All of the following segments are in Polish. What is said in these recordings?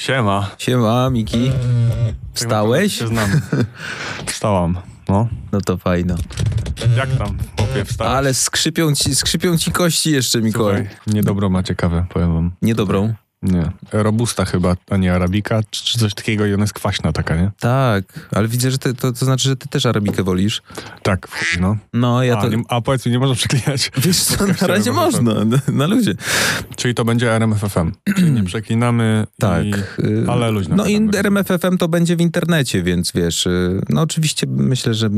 Siema. Siema, Miki. Wstałeś? Się znam. Wstałam. No. No to fajno. Jak tam, chłopie, wstałeś? Ale skrzypią ci, skrzypią ci kości jeszcze, Mikołaj. Słuchaj, niedobrą macie kawę, powiem wam. Niedobrą. Nie. Robusta chyba, a nie arabika, czy, coś takiego i ona jest kwaśna taka, nie? Tak, ale widzę, że ty, to, to znaczy, że ty też arabikę wolisz. Tak, no. No, ja a, to... nie, a powiedz mi, nie można przeklinać. Wiesz co, na razie RMF można, na, na luzie. Czyli to będzie RMFFM. Czyli nie przeklinamy Tak. i... y, Ale luźno. No i. RMFFM to będzie w internecie, więc wiesz, y, no oczywiście myślę, że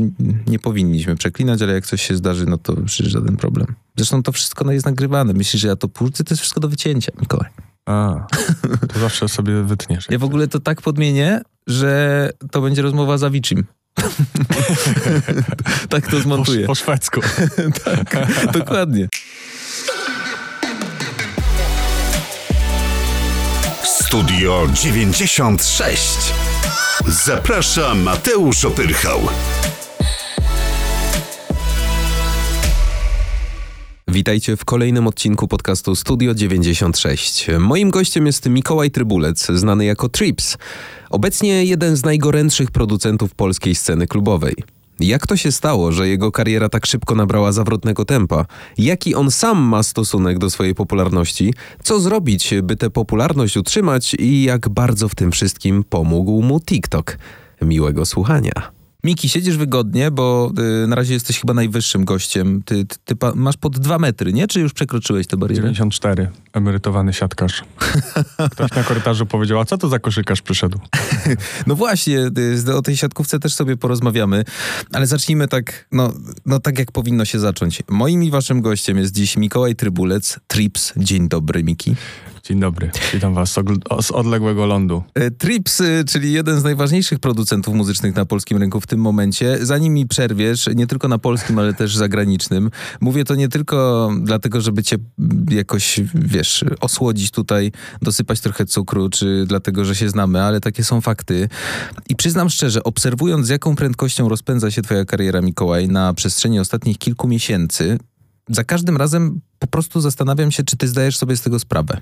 nie powinniśmy przeklinać, ale jak coś się zdarzy, no to przecież żaden problem. Zresztą to wszystko no, jest nagrywane. Myślisz, że ja to puszczę? To jest wszystko do wycięcia, Mikołaj. A, to zawsze sobie wytniesz. Ja w ogóle to tak podmienię, że to będzie rozmowa z Avicim. tak to Po, zmontuję. po szwedzku. tak, dokładnie. Studio 96. Zaprasza Mateusz Opyrchał. Witajcie w kolejnym odcinku podcastu Studio 96. Moim gościem jest Mikołaj Trybulec, znany jako Trips. Obecnie jeden z najgorętszych producentów polskiej sceny klubowej. Jak to się stało, że jego kariera tak szybko nabrała zawrotnego tempa? Jaki on sam ma stosunek do swojej popularności? Co zrobić, by tę popularność utrzymać i jak bardzo w tym wszystkim pomógł mu TikTok? Miłego słuchania. Miki, siedzisz wygodnie, bo y, na razie jesteś chyba najwyższym gościem. Ty, ty, ty masz pod dwa metry, nie? Czy już przekroczyłeś tę barierę? 94. Emerytowany siatkarz. Ktoś na korytarzu powiedział, a co to za koszykarz przyszedł? No właśnie, y, o tej siatkówce też sobie porozmawiamy, ale zacznijmy tak, no, no tak jak powinno się zacząć. Moim i waszym gościem jest dziś Mikołaj Trybulec, Trips. Dzień dobry, Miki. Dzień dobry. Witam was z odległego lądu. E, Trips, czyli jeden z najważniejszych producentów muzycznych na polskim rynku w tym momencie. Zanim mi przerwiesz, nie tylko na polskim, ale też zagranicznym. Mówię to nie tylko dlatego, żeby cię jakoś, wiesz, osłodzić tutaj, dosypać trochę cukru, czy dlatego, że się znamy, ale takie są fakty. I przyznam szczerze, obserwując z jaką prędkością rozpędza się twoja kariera, Mikołaj, na przestrzeni ostatnich kilku miesięcy, za każdym razem po prostu zastanawiam się, czy ty zdajesz sobie z tego sprawę.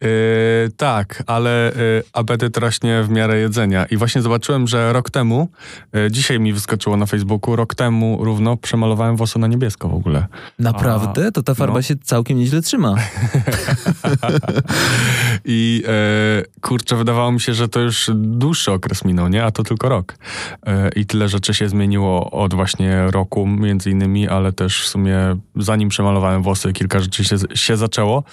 Yy, tak, ale yy, apetyt rośnie w miarę jedzenia. I właśnie zobaczyłem, że rok temu, yy, dzisiaj mi wyskoczyło na Facebooku, rok temu równo przemalowałem włosy na niebiesko w ogóle. Naprawdę? To ta farba no. się całkiem nieźle trzyma. I e, kurczę, wydawało mi się, że to już dłuższy okres minął, nie? A to tylko rok. E, I tyle rzeczy się zmieniło od właśnie roku, między innymi, ale też w sumie zanim przemalowałem włosy, kilka rzeczy się, się zaczęło.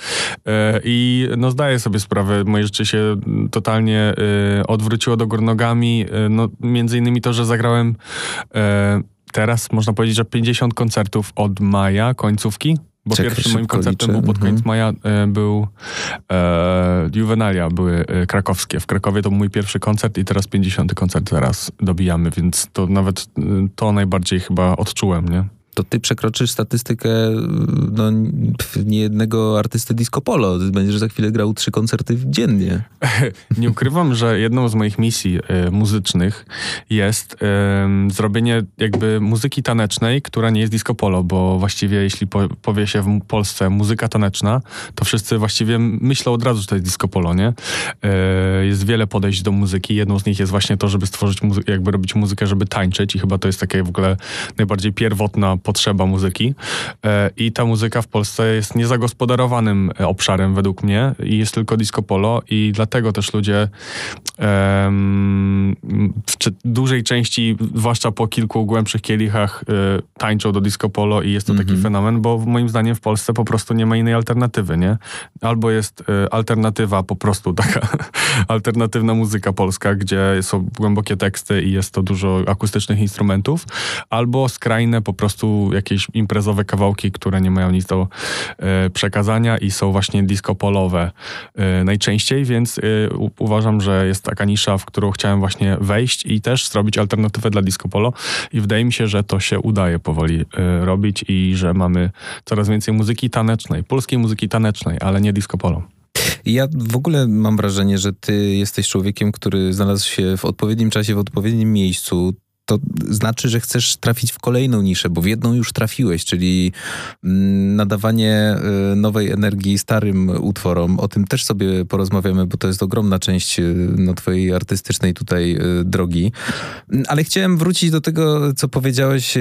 E, I no zdaję sobie sprawę, moje życie się totalnie e, odwróciło do góry nogami. E, no, między innymi to, że zagrałem teraz, można powiedzieć, że 50 koncertów od maja, końcówki. Bo Czekaj, pierwszym moim koncertem liczę. był pod Mhm. koniec maja, e, był e, Juvenalia, były krakowskie. W Krakowie to był mój pierwszy koncert i teraz 50 koncert zaraz dobijamy, więc to nawet to najbardziej chyba odczułem, nie? To ty przekroczysz statystykę no, pf, niejednego artysty disco polo. Będziesz za chwilę grał trzy koncerty dziennie. Nie ukrywam, że jedną z moich misji e, muzycznych jest em, zrobienie jakby muzyki tanecznej, która nie jest disco polo, bo właściwie jeśli po, powie się w Polsce muzyka taneczna, to wszyscy właściwie myślą od razu, że to jest disco polo, nie? E, jest wiele podejść do muzyki. Jedną z nich jest właśnie to, żeby stworzyć muzy- jakby robić muzykę, żeby tańczyć i chyba to jest taka w ogóle najbardziej pierwotna potrzeba muzyki. E, I ta muzyka w Polsce jest niezagospodarowanym e, obszarem według mnie i jest tylko disco polo i dlatego też ludzie w dużej części, zwłaszcza po kilku głębszych kielichach, e, tańczą do disco polo i jest to taki fenomen, bo moim zdaniem w Polsce po prostu nie ma innej alternatywy, nie? Albo jest alternatywa po prostu taka alternatywna muzyka polska, gdzie są głębokie teksty i jest to dużo akustycznych instrumentów, albo skrajne po prostu jakieś imprezowe kawałki, które nie mają nic do e, przekazania i są właśnie disco polowe e, najczęściej, więc e, uważam, że jest taka nisza, w którą chciałem właśnie wejść i też zrobić alternatywę dla disco polo i wydaje mi się, że to się udaje powoli robić i że mamy coraz więcej muzyki tanecznej, polskiej muzyki tanecznej, ale nie disco polo. Ja w ogóle mam wrażenie, że ty jesteś człowiekiem, który znalazł się w odpowiednim czasie, w odpowiednim miejscu. To znaczy, że chcesz trafić w kolejną niszę, bo w jedną już trafiłeś, czyli mm, nadawanie y, nowej energii starym utworom. O tym też sobie porozmawiamy, bo to jest ogromna część y, no, twojej artystycznej tutaj y, drogi. Mm, ale chciałem wrócić do tego, co powiedziałeś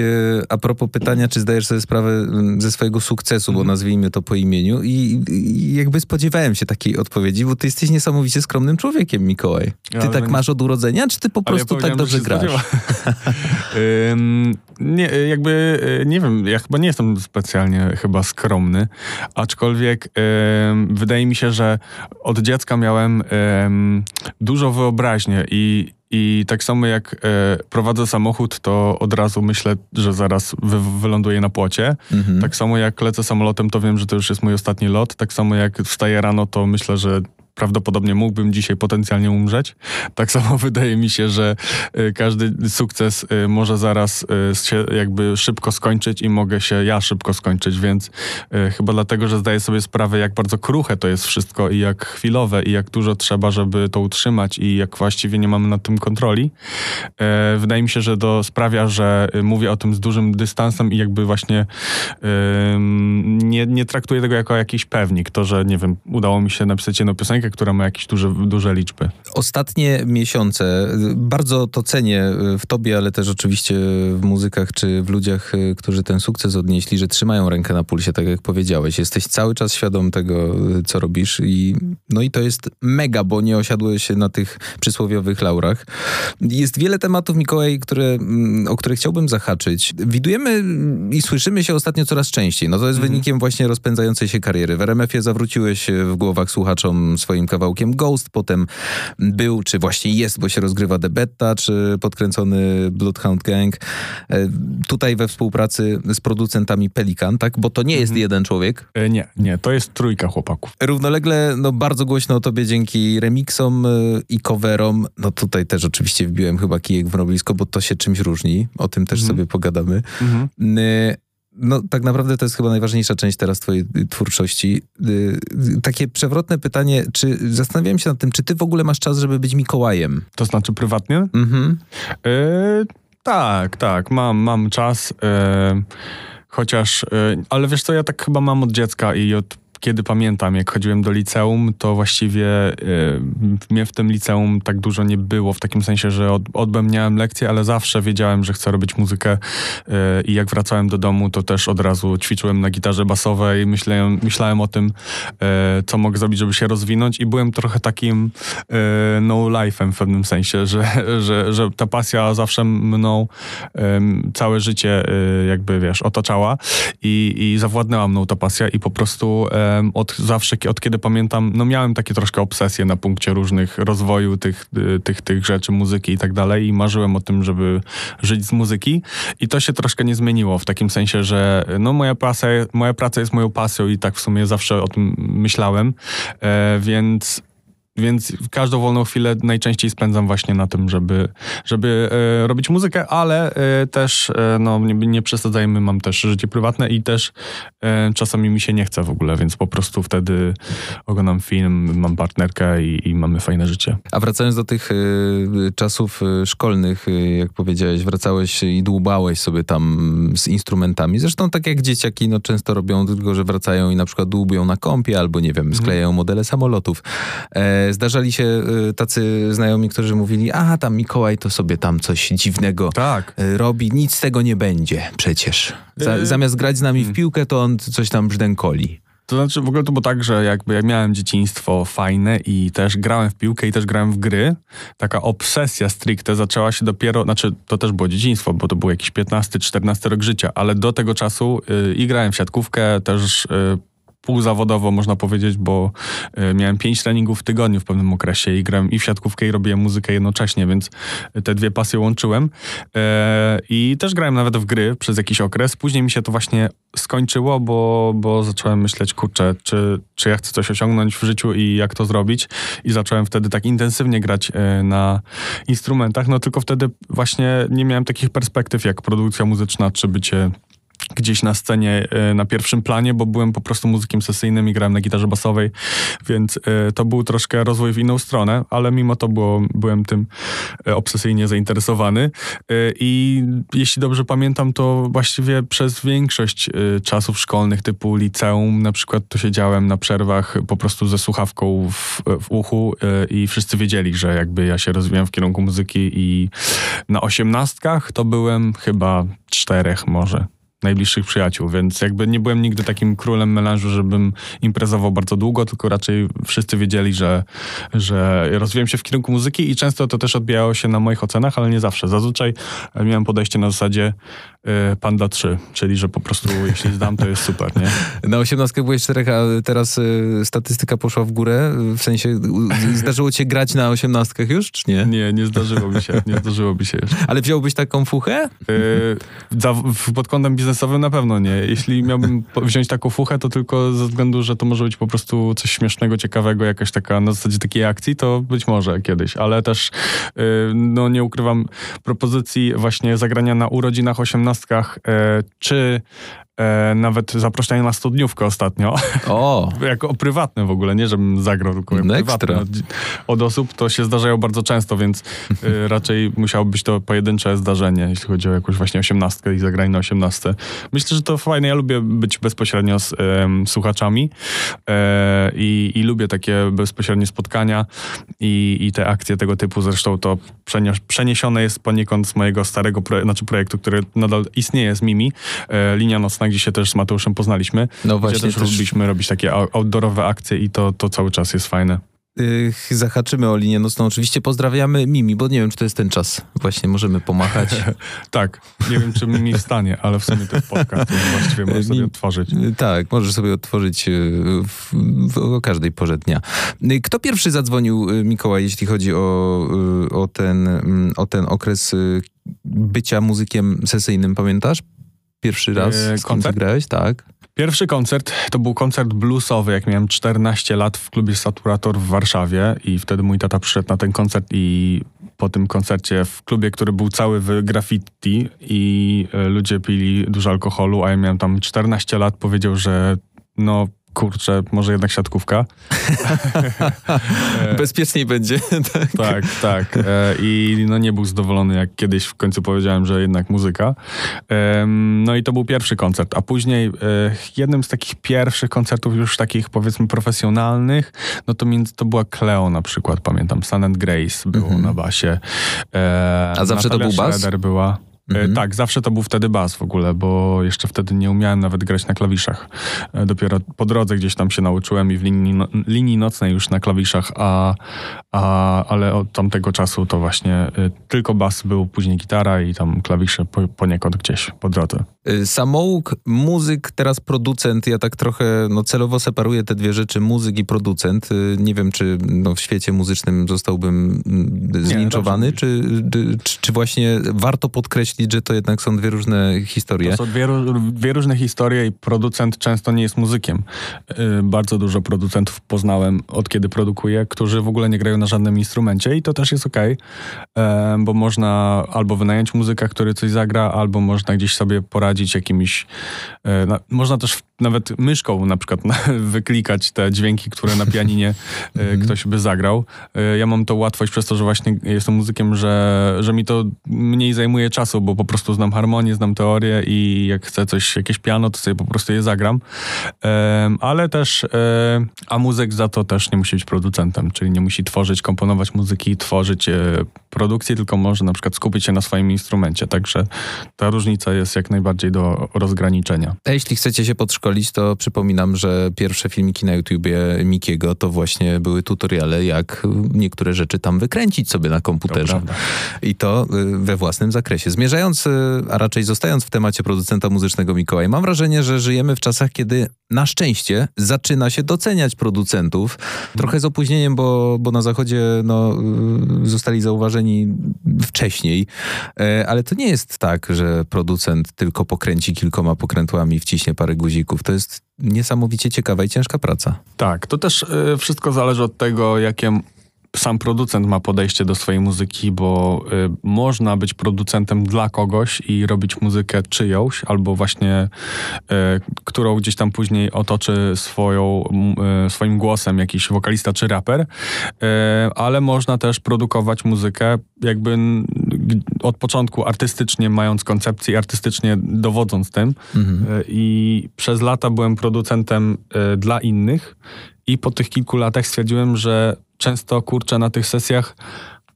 a propos pytania, czy zdajesz sobie sprawę mm, ze swojego sukcesu, bo mhm. nazwijmy to po imieniu i, i jakby spodziewałem się takiej odpowiedzi, bo ty jesteś niesamowicie skromnym człowiekiem, Mikołaj. Ty tak masz od urodzenia, czy ty po prostu ja tak dobrze grasz? nie, jakby, e, nie wiem, ja chyba nie jestem specjalnie chyba skromny, aczkolwiek wydaje mi się, że od dziecka miałem dużo wyobraźni i, i tak samo jak e, prowadzę samochód, to od razu myślę, że zaraz wy, wyląduję na płocie. Mhm. Tak samo jak lecę samolotem, to wiem, że to już jest mój ostatni lot. Tak samo jak wstaję rano, to myślę, że prawdopodobnie mógłbym dzisiaj potencjalnie umrzeć. Tak samo wydaje mi się, że y, każdy sukces y, może zaraz y, się jakby szybko skończyć i mogę się ja szybko skończyć, więc chyba dlatego, że zdaję sobie sprawę, jak bardzo kruche to jest wszystko i jak chwilowe i jak dużo trzeba, żeby to utrzymać i jak właściwie nie mamy nad tym kontroli. Wydaje mi się, że to sprawia, że mówię o tym z dużym dystansem i jakby właśnie nie, nie traktuję tego jako jakiś pewnik. To, że nie wiem, udało mi się napisać jedną piosenkę, która ma jakieś duże, duże liczby. Ostatnie miesiące, bardzo to cenię w tobie, ale też oczywiście w muzykach czy w ludziach, którzy ten sukces odnieśli, że trzymają rękę na pulsie, tak jak powiedziałeś. Jesteś cały czas świadom tego, co robisz i no i to jest mega, bo nie osiadłeś się na tych przysłowiowych laurach. Jest wiele tematów, Mikołaj, które, mm, o które chciałbym zahaczyć. Widujemy i słyszymy się ostatnio coraz częściej. No to jest mm. wynikiem właśnie rozpędzającej się kariery. W RMF-ie zawróciłeś w głowach słuchaczom swoje swoim kawałkiem Ghost, potem był, czy właśnie jest, bo się rozgrywa The Betta, czy podkręcony Bloodhound Gang. E, tutaj we współpracy z producentami Pelikan, tak? Bo to nie jest mhm. jeden człowiek. E, nie, nie, to jest trójka chłopaków. Równolegle, no bardzo głośno o tobie dzięki remixom e, i coverom. No tutaj też oczywiście wbiłem chyba kijek w mrowisko, bo to się czymś różni. O tym też mhm. sobie pogadamy. Mhm. No, tak naprawdę to jest chyba najważniejsza część teraz twojej twórczości. Y, takie przewrotne pytanie, czy zastanawiałem się nad tym, czy ty w ogóle masz czas, żeby być Mikołajem? To znaczy prywatnie? Mhm. Tak, tak, mam, mam czas. Chociaż, ale wiesz co, ja tak chyba mam od dziecka i od kiedy pamiętam, jak chodziłem do liceum, to właściwie y, mnie w tym liceum tak dużo nie było, w takim sensie, że od, odbębniałem lekcje, ale zawsze wiedziałem, że chcę robić muzykę y, i jak wracałem do domu, to też od razu ćwiczyłem na gitarze basowej, myślałem, myślałem o tym, y, co mogę zrobić, żeby się rozwinąć i byłem trochę takim no life'em w pewnym sensie, że, że, że ta pasja zawsze mną całe życie jakby, wiesz, otaczała i, i zawładnęła mną ta pasja i po prostu od zawsze, od kiedy pamiętam, no miałem takie troszkę obsesje na punkcie różnych rozwoju tych, y, tych, tych rzeczy, muzyki i tak dalej i marzyłem o tym, żeby żyć z muzyki i to się troszkę nie zmieniło w takim sensie, że no moja praca, moja praca jest moją pasją i tak w sumie zawsze o tym myślałem, e, więc więc każdą wolną chwilę najczęściej spędzam właśnie na tym, żeby, żeby e, robić muzykę, ale e, też, e, no nie, nie przesadzajmy, mam też życie prywatne i też e, czasami mi się nie chce w ogóle, więc po prostu wtedy oglądam film, mam partnerkę i, i mamy fajne życie. A wracając do tych e, czasów e, szkolnych, jak powiedziałeś, wracałeś i dłubałeś sobie tam z instrumentami. Zresztą tak jak dzieciaki no, często robią, tylko że wracają i na przykład dłubią na kąpie albo nie wiem, sklejają modele samolotów zdarzali się y, tacy znajomi, którzy mówili, a tam Mikołaj to sobie tam coś dziwnego tak. Y, robi, nic z tego nie będzie przecież. Y, zamiast grać z nami w mm. piłkę, to on coś tam brzdękoli. To znaczy w ogóle to było tak, że jakby ja miałem dzieciństwo fajne i też grałem w piłkę i też grałem w gry. Taka obsesja stricte zaczęła się dopiero, znaczy to też było dzieciństwo, bo to był jakiś 15-14 rok życia, ale do tego czasu i grałem w siatkówkę, też y, półzawodowo, można powiedzieć, bo e, miałem pięć treningów w tygodniu w pewnym okresie i grałem i w siatkówkę i robiłem muzykę jednocześnie, więc te dwie pasje łączyłem. E, I też grałem nawet w gry przez jakiś okres. Później mi się to właśnie skończyło, bo, bo zacząłem myśleć, kurczę, czy, czy ja chcę coś osiągnąć w życiu i jak to zrobić. I zacząłem wtedy tak intensywnie grać e, na instrumentach, no tylko wtedy właśnie nie miałem takich perspektyw jak produkcja muzyczna, czy bycie gdzieś na scenie e, na pierwszym planie, bo byłem po prostu muzykiem sesyjnym i grałem na gitarze basowej, więc e, to był troszkę rozwój w inną stronę, ale mimo to było, byłem tym e, obsesyjnie zainteresowany. I jeśli dobrze pamiętam, to właściwie przez większość czasów szkolnych typu liceum na przykład to siedziałem na przerwach po prostu ze słuchawką w, w uchu i wszyscy wiedzieli, że jakby ja się rozwijam w kierunku muzyki i na osiemnastkach to byłem chyba czterech może najbliższych przyjaciół, więc jakby nie byłem nigdy takim królem melanżu, żebym imprezował bardzo długo, tylko raczej wszyscy wiedzieli, że, że rozwijam się w kierunku muzyki i często to też odbijało się na moich ocenach, ale nie zawsze. Zazwyczaj miałem podejście na zasadzie E, Panda 3, czyli że po prostu jeśli zdam, to jest super, nie? Na 18 byłeś 4, a teraz y, statystyka poszła w górę, w sensie zdarzyło cię grać na 18 już, czy nie? Nie, nie zdarzyło mi się, nie zdarzyło mi się jeszcze. Ale wziąłbyś taką fuchę? Y, za, w, pod kątem biznesowym na pewno nie. Jeśli miałbym wziąć taką fuchę, to tylko ze względu, że to może być po prostu coś śmiesznego, ciekawego, jakaś taka, na zasadzie takiej akcji, to być może kiedyś, ale też, y, no nie ukrywam, propozycji właśnie zagrania na urodzinach 18 jedenastkach, e, czy E, nawet zaproszenie na studniówkę ostatnio. O! jako prywatne w ogóle, nie żebym zagrał, tylko prywatne od, od, osób, to się zdarzają bardzo często, więc e, raczej musiało być to pojedyncze zdarzenie, jeśli chodzi o jakąś właśnie osiemnastkę i zagranie na osiemnastce. Myślę, że to fajne. Ja lubię być bezpośrednio z słuchaczami e, i, lubię takie bezpośrednie spotkania i, te akcje tego typu. Zresztą to przeniesione jest poniekąd z mojego starego proje znaczy projektu, który nadal istnieje z Mimi, e, Linia Nocna gdzie się też z Mateuszem poznaliśmy. No właśnie. Gdzie też, też lubiliśmy robić takie outdoorowe akcje i to, to cały czas jest fajne zahaczymy o linię nocną. Oczywiście pozdrawiamy Mimi, bo nie wiem, czy to jest ten czas. Właśnie możemy pomachać. tak, nie wiem, czy Mimi wstanie, ale w sumie to jest podcast, właściwie możesz sobie otworzyć. Tak, możesz sobie otworzyć w, w, o każdej porze dnia. Kto pierwszy zadzwonił, Mikołaj, jeśli chodzi o, o, ten, o ten okres bycia muzykiem sesyjnym, pamiętasz? Pierwszy raz e, koncert? grałeś, tak? Pierwszy koncert to był koncert bluesowy, jak miałem 14 lat w klubie Saturator w Warszawie i wtedy mój tata przyszedł na ten koncert i po tym koncercie w klubie, który był cały w graffiti i e, ludzie pili dużo alkoholu, a ja miałem tam 14 lat, powiedział, że no kurczę, może jednak siatkówka. Bezpieczniej będzie. tak, tak. tak. E, I no nie był zadowolony, jak kiedyś w końcu powiedziałem, że jednak muzyka. No i to był pierwszy koncert, a później e, jednym z takich pierwszych koncertów już takich powiedzmy profesjonalnych, no to między, to była Cleo na przykład, pamiętam, Sun and Grace było mm -hmm. na basie. E, a zawsze Natalia to był bas? była. E, mhm. Tak, zawsze to był wtedy bas w ogóle, bo jeszcze wtedy nie umiałem nawet grać na klawiszach. E, dopiero po drodze gdzieś tam się nauczyłem i w linii, no, linii nocnej już na klawiszach, a, a, ale od tamtego czasu to właśnie y, tylko bas był, później gitara i tam klawisze po, poniekąd gdzieś po drodze. Samouk, muzyk, teraz producent. Ja tak trochę no, celowo separuję te dwie rzeczy, muzyk i producent. Nie wiem, czy no, w świecie muzycznym zostałbym mm, zlinczowany, czy, czy, czy, właśnie warto podkreślić, że to jednak są dwie różne historie? To są dwie, dwie różne historie i producent często nie jest muzykiem. Bardzo dużo producentów poznałem, od kiedy produkuję, którzy w ogóle nie grają na na żadnym instrumencie i to też jest ok, bo można albo wynająć muzyka, który coś zagra, albo można gdzieś sobie poradzić jakimiś... E, można też nawet myszką na przykład wyklikać te dźwięki, które na pianinie e, mhm. ktoś by zagrał. E, ja mam to łatwość przez to, że właśnie jestem muzykiem, że, że mi to mniej zajmuje czasu, bo po prostu znam harmonię, znam teorię i jak chcę coś, jakieś piano, to sobie po prostu je zagram. Ale też, a muzyk za to też nie musi być producentem, czyli nie musi tworzyć komponować muzyki, tworzyć e, produkcję, tylko może na przykład skupić się na swoim instrumencie. Także ta różnica jest jak najbardziej do rozgraniczenia. A jeśli chcecie się podszkolić, to przypominam, że pierwsze filmiki na YouTubie Mikiego to właśnie były tutoriale, jak niektóre rzeczy tam wykręcić sobie na komputerze. To I to y, we własnym zakresie. Zmierzając, y, a raczej zostając w temacie producenta muzycznego Mikołaj, mam wrażenie, że żyjemy w czasach, kiedy na szczęście zaczyna się doceniać producentów. Trochę z opóźnieniem, bo, bo na zachodzie no, y, zostali zauważeni wcześniej, e, ale to nie jest tak, że producent tylko pokręci kilkoma pokrętłami, wciśnie parę guzików. To jest niesamowicie ciekawa i ciężka praca. Tak, to też y, wszystko zależy od tego, jakie sam producent ma podejście do swojej muzyki, bo y, można być producentem dla kogoś i robić muzykę czyjąś, albo właśnie y, którą gdzieś tam później otoczy swoją, y, swoim głosem jakiś wokalista czy raper, y, ale można też produkować muzykę jakby od początku artystycznie, mając koncepcję artystycznie dowodząc tym. Mhm. Y, I przez lata byłem producentem y, dla innych i po tych kilku latach stwierdziłem, że często kurczę na tych sesjach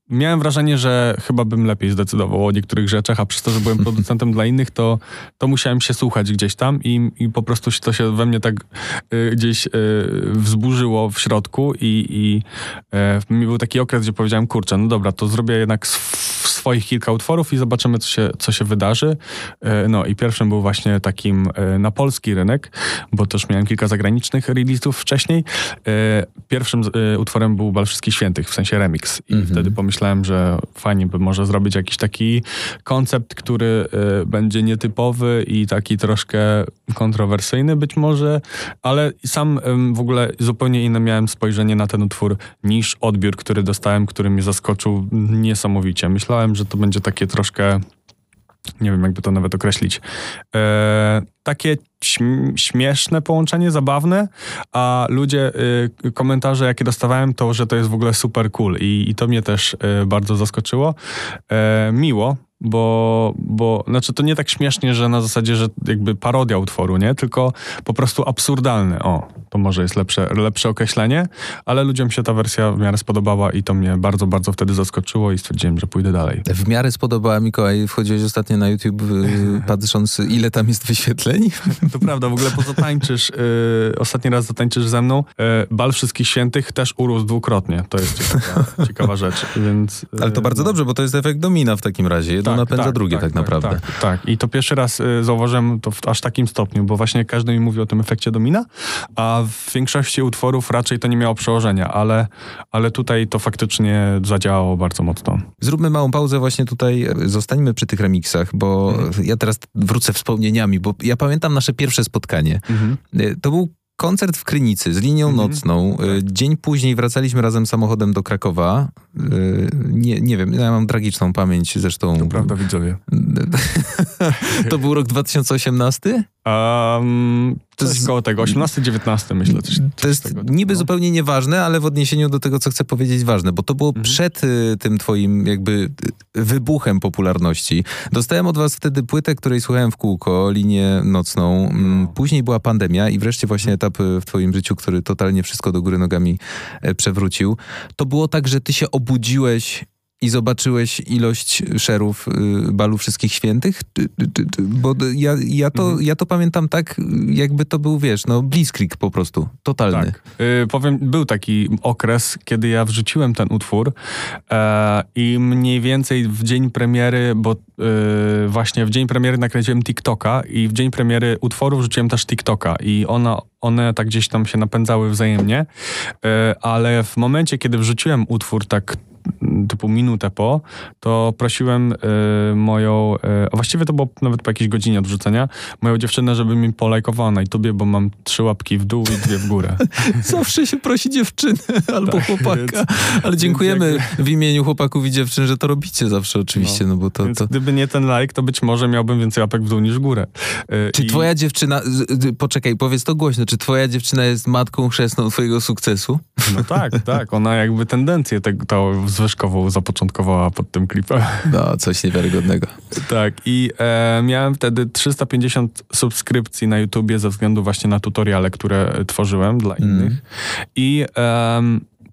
miałem wrażenie, że chyba bym lepiej zdecydował o niektórych rzeczach, a przez to, że byłem producentem dla innych, to, to musiałem się słuchać gdzieś tam i, i po prostu to się we mnie tak y, gdzieś y, wzburzyło w środku i, i y, mi był taki okres, gdzie powiedziałem, kurczę, no dobra, to zrobię jednak swoich kilka utworów i zobaczymy, co się, co się wydarzy. E, no i pierwszym był właśnie takim e, na polski rynek, bo też miałem kilka zagranicznych release'ów wcześniej. Pierwszym utworem był Bal Wszystkich Świętych, w sensie remix. I mhm. wtedy pomyślałem, że fajnie by może zrobić jakiś taki koncept, który będzie nietypowy i taki troszkę kontrowersyjny być może, ale sam w ogóle zupełnie inne miałem spojrzenie na ten utwór niż odbiór, który dostałem, który mnie zaskoczył niesamowicie. Myślałem, że to będzie takie troszkę nie wiem, jakby to nawet określić. E, takie śmieszne połączenie, zabawne, a ludzie, y, komentarze, jakie dostawałem, to, że to jest w ogóle super cool i, i to mnie też y, bardzo zaskoczyło. E, miło, bo, bo znaczy to nie tak śmiesznie, że na zasadzie, że jakby parodia utworu, nie? Tylko po prostu absurdalny. O, to może jest lepsze, lepsze określenie, ale ludziom się ta wersja w miarę spodobała i to mnie bardzo, bardzo wtedy zaskoczyło i stwierdziłem, że pójdę dalej. W miarę spodobała Mikołaj, wchodziłeś ostatnio na YouTube y, patrząc ile tam jest wyświetleń? To prawda, w ogóle po co tańczysz, yy, ostatni raz zatańczysz ze mną, yy, Bal Wszystkich Świętych też urósł dwukrotnie, to jest ciekawa, ciekawa rzecz, więc... Yy, ale to bardzo no. dobrze, bo to jest efekt domina w takim razie, jedno tak, napędza tak, drugie tak, tak, tak naprawdę. Tak, tak, i to pierwszy raz y, zauważyłem to w aż takim stopniu, bo właśnie każdy mi mówi o tym efekcie domina, a w większości utworów raczej to nie miało przełożenia, ale, ale tutaj to faktycznie zadziałało bardzo mocno. Zróbmy małą pauzę właśnie tutaj, zostańmy przy tych remixach, bo mhm. ja teraz wrócę wspomnieniami, bo ja pamiętam nasze pierwsze spotkanie. Mhm. To był koncert w Krynicy z linią mhm. nocną. Tak. Dzień później wracaliśmy razem samochodem do Krakowa. Nie, nie wiem, ja mam tragiczną pamięć zresztą. To prawda, widzowie. to był rok 2018? Um, to jest koło tego, 18-19 myślę. Coś, to jest tego, niby no. zupełnie nieważne, ale w odniesieniu do tego, co chcę powiedzieć, ważne, bo to było mhm. przed y, tym twoim jakby y, wybuchem popularności. Dostałem od was wtedy płytę, której słuchałem w kółko, linię nocną. Mm, no. Później była pandemia i wreszcie właśnie etap y, w twoim życiu, który totalnie wszystko do góry nogami e, przewrócił. To było tak, że ty się obudziłeś i zobaczyłeś ilość szerów y, balu wszystkich świętych? Bo ja, ja, to, mhm. ja to pamiętam tak, jakby to był, wiesz, no blitzkrieg po prostu, totalny. Tak. Yy, powiem, był taki okres, kiedy ja wrzuciłem ten utwór e, i mniej więcej w dzień premiery, bo y, właśnie w dzień premiery nakręciłem TikToka i w dzień premiery utworu wrzuciłem też TikToka i ona, one tak gdzieś tam się napędzały wzajemnie, e, ale w momencie, kiedy wrzuciłem utwór tak typu minutę po, to prosiłem y, moją, y, a właściwie to było nawet po jakiejś godzinie odrzucenia, moją dziewczynę, żeby mi polajkowała na YouTubie, bo mam trzy łapki w dół i dwie w górę. Zawsze się prosi dziewczyny albo tak, chłopaka. Więc, Ale dziękujemy jakby... w imieniu chłopaków i dziewczyn, że to robicie zawsze oczywiście, no, no bo to, to... Gdyby nie ten like, to być może miałbym więcej łapek w dół niż w górę. Y, czy I... twoja dziewczyna, poczekaj, powiedz to głośno, czy twoja dziewczyna jest matką chrzestną twojego sukcesu? No tak, tak. Ona jakby tendencję tego zwyżkową zapoczątkowała pod tym klipem. No, coś niewiarygodnego. tak, i e, miałem wtedy 350 subskrypcji na YouTubie ze względu właśnie na tutoriale, które tworzyłem dla mm. innych. I e,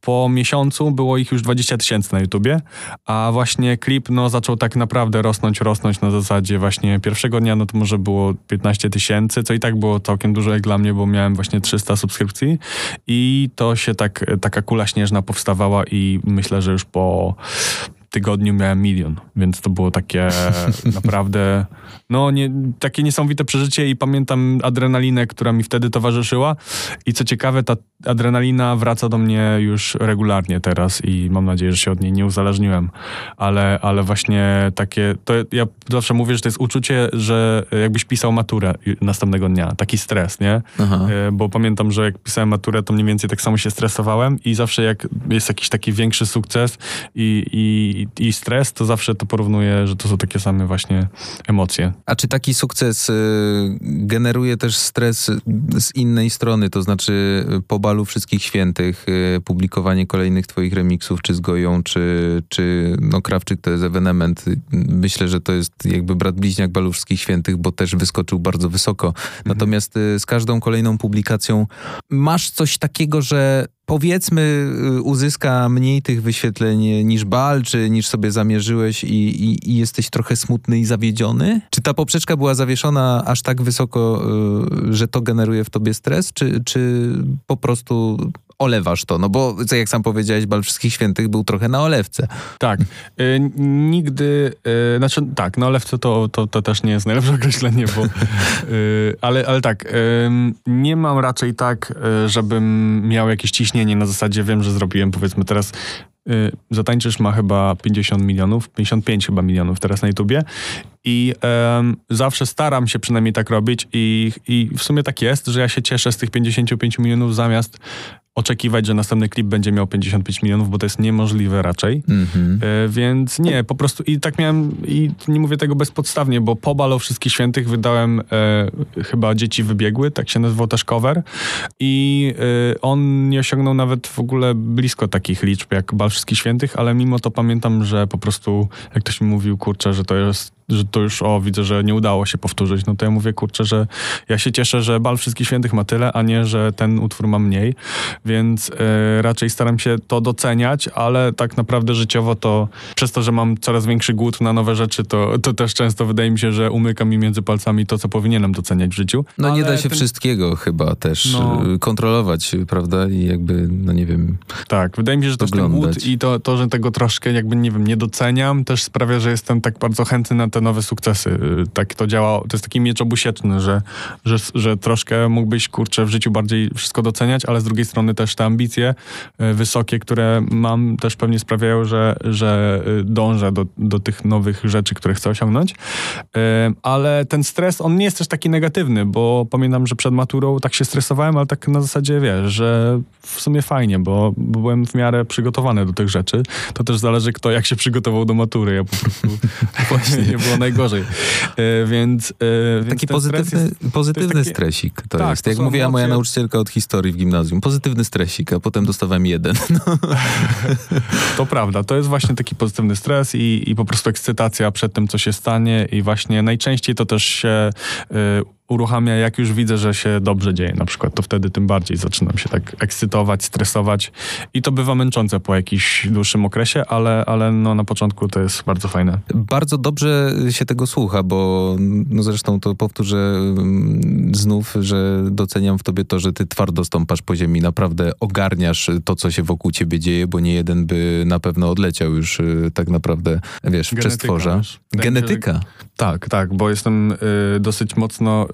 po miesiącu było ich już 20 tysięcy na YouTubie, a właśnie klip no, zaczął tak naprawdę rosnąć, rosnąć na zasadzie właśnie pierwszego dnia, no to może było 15 tysięcy, co i tak było całkiem dużo jak dla mnie, bo miałem właśnie 300 subskrypcji i to się tak, taka kula śnieżna powstawała i myślę, że już po tygodniu miałem milion, więc to było takie naprawdę, no nie, takie niesamowite przeżycie i pamiętam adrenalinę, która mi wtedy towarzyszyła i co ciekawe, ta adrenalina wraca do mnie już regularnie teraz i mam nadzieję, że się od niej nie uzależniłem, ale, ale właśnie takie, to ja zawsze mówię, że to jest uczucie, że jakbyś pisał maturę następnego dnia, taki stres, nie? Aha. E, bo pamiętam, że jak pisałem maturę, to mniej więcej tak samo się stresowałem i zawsze jak jest jakiś taki większy sukces i, i, i stres, to zawsze to porównuję, że to są takie same właśnie emocje. A czy taki sukces y, generuje też stres z innej strony, to znaczy po balu Wszystkich Świętych, y, publikowanie kolejnych twoich remiksów, czy z Goją, czy, czy no Krawczyk to jest ewenement. Myślę, że to jest jakby brat bliźniak balu Wszystkich Świętych, bo też wyskoczył bardzo wysoko. Mhm. Natomiast y, z każdą kolejną publikacją masz coś takiego, że powiedzmy y, uzyska mniej tych wyświetleń niż bal, czy niż sobie zamierzyłeś i, i, i, jesteś trochę smutny i zawiedziony? Czy ta poprzeczka była zawieszona aż tak wysoko, y, że to generuje w tobie stres, czy, czy po prostu olewasz to? No bo, jak sam powiedziałeś, Bal Wszystkich Świętych był trochę na olewce. Tak. Y, nigdy, y, znaczy tak, na olewce to, to, to też nie jest najlepsze określenie, bo, y, ale, ale tak, y, nie mam raczej tak, y, żebym miał jakieś ciśnienie na zasadzie, wiem, że zrobiłem powiedzmy teraz y, Zatańczysz ma chyba 50 milionów, 55 chyba milionów teraz na YouTubie i zawsze staram się przynajmniej tak robić i, i w sumie tak jest, że ja się cieszę z tych 55 milionów zamiast oczekiwać, że następny klip będzie miał 55 milionów, bo to jest niemożliwe raczej. Mm-hmm. Więc nie, po prostu i tak miałem, i nie mówię tego bezpodstawnie, bo po Balo Wszystkich Świętych wydałem e, chyba Dzieci Wybiegły, tak się nazywał też cover i e, on nie osiągnął nawet w ogóle blisko takich liczb jak Bal Wszystkich Świętych, ale mimo to pamiętam, że po prostu, jak ktoś mi mówił, kurczę, że to jest że to już, o, widzę, że nie udało się powtórzyć, no to ja mówię, kurczę, że ja się cieszę, że Bal Wszystkich Świętych ma tyle, a nie, że ten utwór ma mniej, więc e, raczej staram się to doceniać, ale tak naprawdę życiowo to przez to, że mam coraz większy głód na nowe rzeczy, to, to też często wydaje mi się, że umyka mi między palcami to, co powinienem doceniać w życiu. No ale nie da się ten... wszystkiego chyba też no. E, kontrolować, prawda? I jakby, no nie wiem. Tak, wydaje mi się, że to ten głód i to, to, że tego troszkę jakby, nie wiem, nie doceniam, też sprawia, że jestem tak bardzo chętny na te nowe sukcesy. Y, tak to działa, to jest taki miecz obusieczny, że, że, że troszkę mógłbyś, kurczę, w życiu bardziej wszystko doceniać, ale z drugiej strony też te ambicje y, wysokie, które mam, też pewnie sprawiają, że, że y, dążę do, do tych nowych rzeczy, które chcę osiągnąć. Ale ten stres, on nie jest też taki negatywny, bo pamiętam, że przed maturą tak się stresowałem, ale tak na zasadzie, wiesz, że w sumie fajnie, bo, bo byłem w miarę przygotowany do tych rzeczy. To też zależy, kto jak się przygotował do matury. Ja po prostu właśnie nie było najgorzej. E, więc, e, więc Taki pozytywny, jest, pozytywny taki, stresik to tak, jest. To Jak mówiła moja nauczycielka od historii w gimnazjum. Pozytywny stresik, a potem dostawałem jeden. No. To prawda. To jest właśnie taki pozytywny stres i, i po prostu ekscytacja przed tym, co się stanie i właśnie najczęściej to też się y, uruchamia, jak już widzę, że się dobrze dzieje na przykład, to wtedy tym bardziej zaczynam się tak ekscytować, stresować i to bywa męczące po jakimś dłuższym okresie, ale, ale no na początku to jest bardzo fajne. Bardzo dobrze się tego słucha, bo no zresztą to powtórzę mm, znów, że doceniam w tobie to, że ty twardo stąpasz po ziemi, naprawdę ogarniasz to, co się wokół ciebie dzieje, bo nie jeden by na pewno odleciał już y, tak naprawdę, wiesz, w przestworza. Genetyka. Tak, tak, bo jestem y, dosyć mocno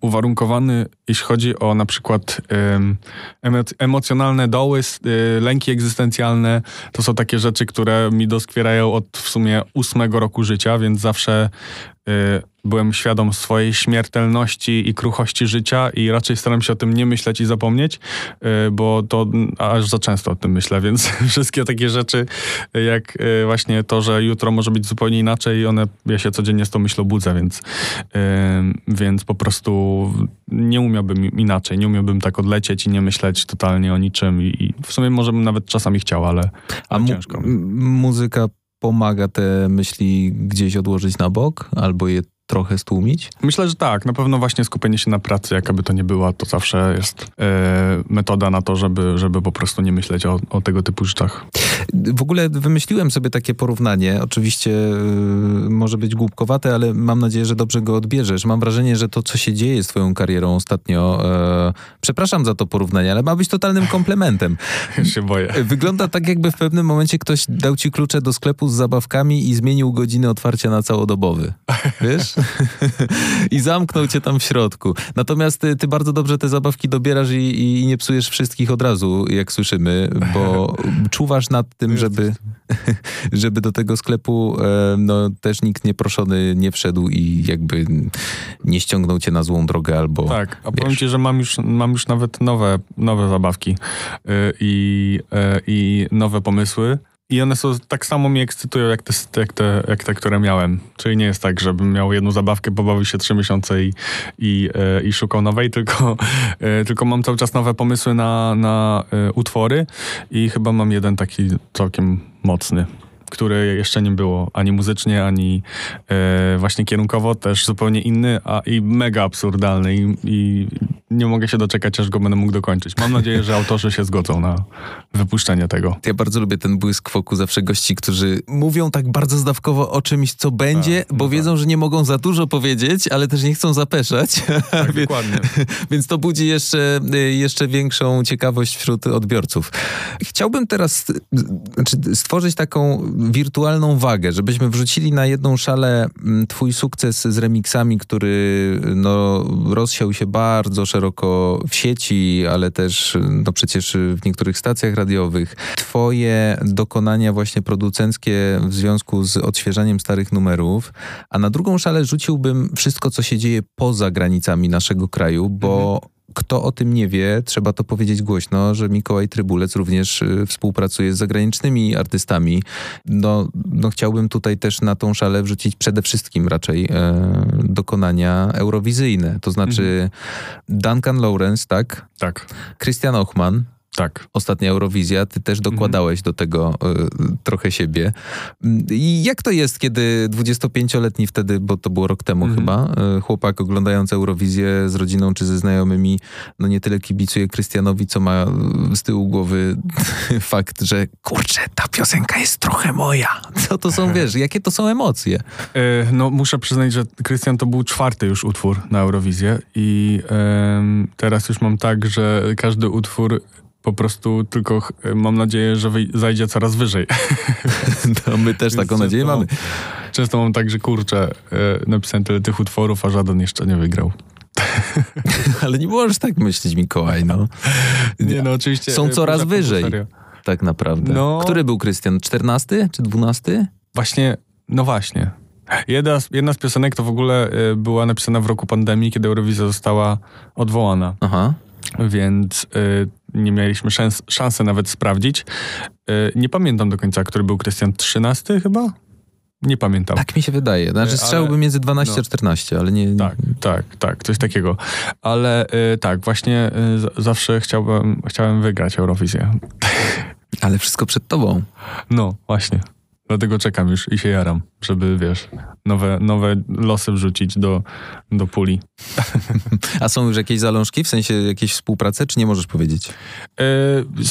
uwarunkowany, jeśli chodzi o na przykład y, emocjonalne doły, y, lęki egzystencjalne. To są takie rzeczy, które mi doskwierają od w sumie ósmego roku życia, więc zawsze y, byłem świadom swojej śmiertelności i kruchości życia i raczej staram się o tym nie myśleć i zapomnieć, y, bo to aż za często o tym myślę, więc wszystkie takie rzeczy, jak y, właśnie to, że jutro może być zupełnie inaczej, one, ja się codziennie z tą myślą budzę, więc, y, więc po prostu nie umiałbym inaczej, nie umiałbym tak odlecieć i nie myśleć totalnie o niczym i w sumie może bym nawet czasami chciał, ale, ale A ciężko. muzyka pomaga te myśli gdzieś odłożyć na bok, albo je trochę stłumić? Myślę, że tak. Na pewno właśnie skupienie się na pracy, jakaby to nie była, to zawsze jest e, metoda na to, żeby, żeby po prostu nie myśleć o, o tego typu rzeczach. W ogóle wymyśliłem sobie takie porównanie. Oczywiście y, może być głupkowate, ale mam nadzieję, że dobrze go odbierzesz. Mam wrażenie, że to, co się dzieje z twoją karierą ostatnio, e, przepraszam za to porównanie, ale ma być totalnym komplementem. Już się boję. Wygląda tak, jakby w pewnym momencie ktoś dał ci klucze do sklepu z zabawkami i zmienił godziny otwarcia na całodobowy. Wiesz? I zamknął cię tam w środku. Natomiast ty, ty bardzo dobrze te zabawki dobierasz i, i nie psujesz wszystkich od razu, jak słyszymy, bo czuwasz nad tym, żeby, żeby do tego sklepu e, no, też nikt nieproszony nie wszedł i jakby nie ściągnął cię na złą drogę albo... Tak, a powiem ci, że mam już, mam już nawet nowe, nowe zabawki yy, i, yy, i nowe pomysły. I one są tak samo mnie ekscytują, jak te, jak, te, jak te, które miałem. Czyli nie jest tak, żebym miał jedną zabawkę, pobawił się trzy miesiące i, i, e, i szukał nowej, tylko, e, tylko mam cały czas nowe pomysły na, na e, utwory i chyba mam jeden taki całkiem mocny który jeszcze nie było ani muzycznie, ani e, właśnie kierunkowo, też zupełnie inny, a i mega absurdalny i, i, nie mogę się doczekać, aż go będę mógł dokończyć. Mam nadzieję, że autorzy się zgodzą na wypuszczenie tego. Ja bardzo lubię ten błysk wokół zawsze gości, którzy mówią tak bardzo zdawkowo o czymś, co będzie, tak, bo no wiedzą, tak. że nie mogą za dużo powiedzieć, ale też nie chcą zapeszać. Tak, dokładnie. Więc to budzi jeszcze, jeszcze większą ciekawość wśród odbiorców. Chciałbym teraz znaczy stworzyć taką wirtualną wagę, żebyśmy wrzucili na jedną szalę mm, twój sukces z remixami, który no, rozsiał się bardzo szeroko w sieci, ale też no przecież w niektórych stacjach radiowych. Twoje dokonania właśnie producenckie w związku z odświeżaniem starych numerów, a na drugą szalę rzuciłbym wszystko, co się dzieje poza granicami naszego kraju, bo mhm kto o tym nie wie, trzeba to powiedzieć głośno, że Mikołaj Trybulec również y, współpracuje z zagranicznymi artystami. No, no chciałbym tutaj też na tą szalę wrzucić przede wszystkim raczej e, dokonania eurowizyjne. To znaczy mhm. Duncan Lawrence, tak? Tak. Christian Ochman, tak. Ostatnia Eurowizja, ty też dokładałeś mhm. do tego y, trochę siebie. I jak to jest, kiedy 25-letni wtedy, bo to było rok temu mhm. chyba, y, chłopak oglądając Eurowizję z rodziną czy ze znajomymi, no nie tyle kibicuje Krystianowi, co ma z tyłu głowy fakt, że kurczę, ta piosenka jest trochę moja. Co to są, wiesz, jakie to są emocje? E, no muszę przyznać, że Krystian to był czwarty już utwór na Eurowizję i teraz już mam tak, że każdy utwór po prostu tylko mam nadzieję, że zajdzie coraz wyżej. No, my też taką nadzieję mamy. Często mam tak, że kurczę, e, napisałem tyle tych utworów, a żaden jeszcze nie wygrał. Ale nie możesz tak myśleć, Mikołaj, no. Nie, no oczywiście. Są e, coraz wyżej, tak naprawdę. No. Który był Krystian? 14 czy 12? Właśnie, no właśnie. Jedna z, jedna z piosenek to w ogóle e, była napisana w roku pandemii, kiedy Eurowizja została odwołana. Aha. Więc nie mieliśmy szans, szansy nawet sprawdzić. E, nie pamiętam do końca, który był Krystian 13 chyba? Nie pamiętam. Tak mi się wydaje. Znaczy strzałby między 12 no, a 14, ale nie... Tak, tak, tak, coś takiego. Ale y, tak, właśnie y, zawsze chciałbym, chciałem wygrać Eurowizję. Ale wszystko przed tobą. No, właśnie. Dlatego czekam już i się jaram, żeby, wiesz, nowe, nowe losy wrzucić do, do puli. A są już jakieś zalążki, w sensie jakieś współpracy, czy nie możesz powiedzieć? Yy,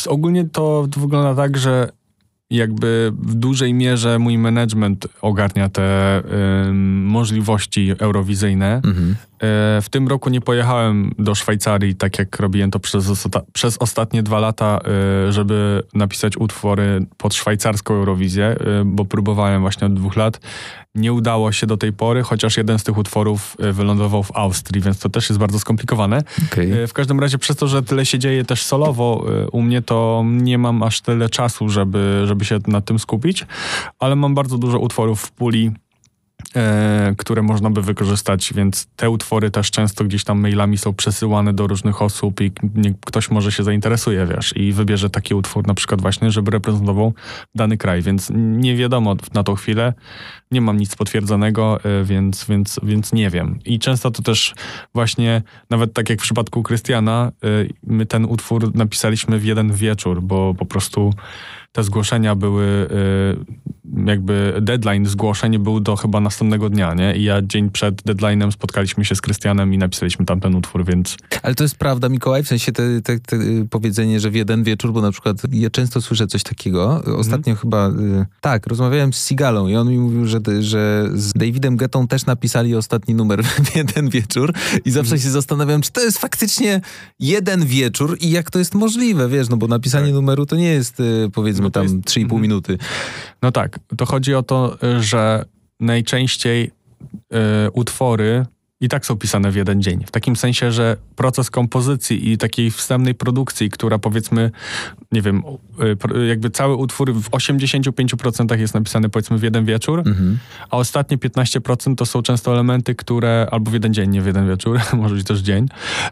ogólnie to wygląda tak, że jakby w dużej mierze mój management ogarnia te y, możliwości eurowizyjne. Mhm. Y, w tym roku nie pojechałem do Szwajcarii, tak jak robiłem to przez, osta przez ostatnie dwa lata, y, żeby napisać utwory pod szwajcarską Eurowizję, y, bo próbowałem właśnie od dwóch lat. Nie udało się do tej pory, chociaż jeden z tych utworów y, wylądował w Austrii, więc to też jest bardzo skomplikowane. Okay. W każdym razie przez to, że tyle się dzieje też solowo, u mnie to nie mam aż tyle czasu, żeby, żeby się nad tym skupić, ale mam bardzo dużo utworów w puli e, które można by wykorzystać, więc te utwory też często gdzieś tam mailami są przesyłane do różnych osób i ktoś może się zainteresuje, wiesz, i wybierze taki utwór na przykład właśnie, żeby reprezentował dany kraj, więc nie wiadomo na tą chwilę, nie mam nic potwierdzonego, e, więc, więc, więc nie wiem. I często to też właśnie, nawet tak jak w przypadku Krystiana, e, my ten utwór napisaliśmy w jeden wieczór, bo po prostu te zgłoszenia były y, jakby deadline zgłoszeń był do chyba następnego dnia, nie? I ja dzień przed deadline'em spotkaliśmy się z Krystianem i napisaliśmy tamten utwór, więc... Ale to jest prawda, Mikołaj, w sensie te, te, te powiedzenie, że w jeden wieczór, bo na przykład ja często słyszę coś takiego. Ostatnio mhm. chyba, y, tak, rozmawiałem z Sigalą i on mi mówił, że, że z Davidem Getą też napisali ostatni numer w jeden wieczór i zawsze mhm. się zastanawiam, czy to jest faktycznie jeden wieczór i jak to jest możliwe, wiesz, no bo napisanie tak. numeru to nie jest y, powiedzmy no tam 3,5 mhm. minuty. No tak, to chodzi o to, że najczęściej y, utwory i tak są pisane w jeden dzień. W takim sensie, że proces kompozycji i takiej wstępnej produkcji, która powiedzmy, nie wiem, y, jakby cały utwór w 85% jest napisany powiedzmy w jeden wieczór, mhm. a ostatnie 15% to są często elementy, które, albo w jeden dzień, nie w jeden wieczór, może być też dzień.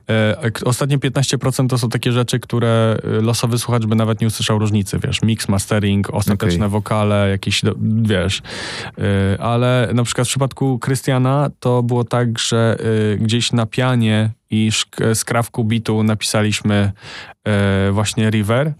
E, ostatnie 15% to są takie rzeczy, które y, losowy słuchacz by nawet nie usłyszał różnicy, wiesz, mix, mastering, ostateczne okay. wokale, jakieś, wiesz. E, ale na przykład w przypadku Krystiana to było tak, że gdzieś na pianie i skrawku bitu napisaliśmy e, właśnie River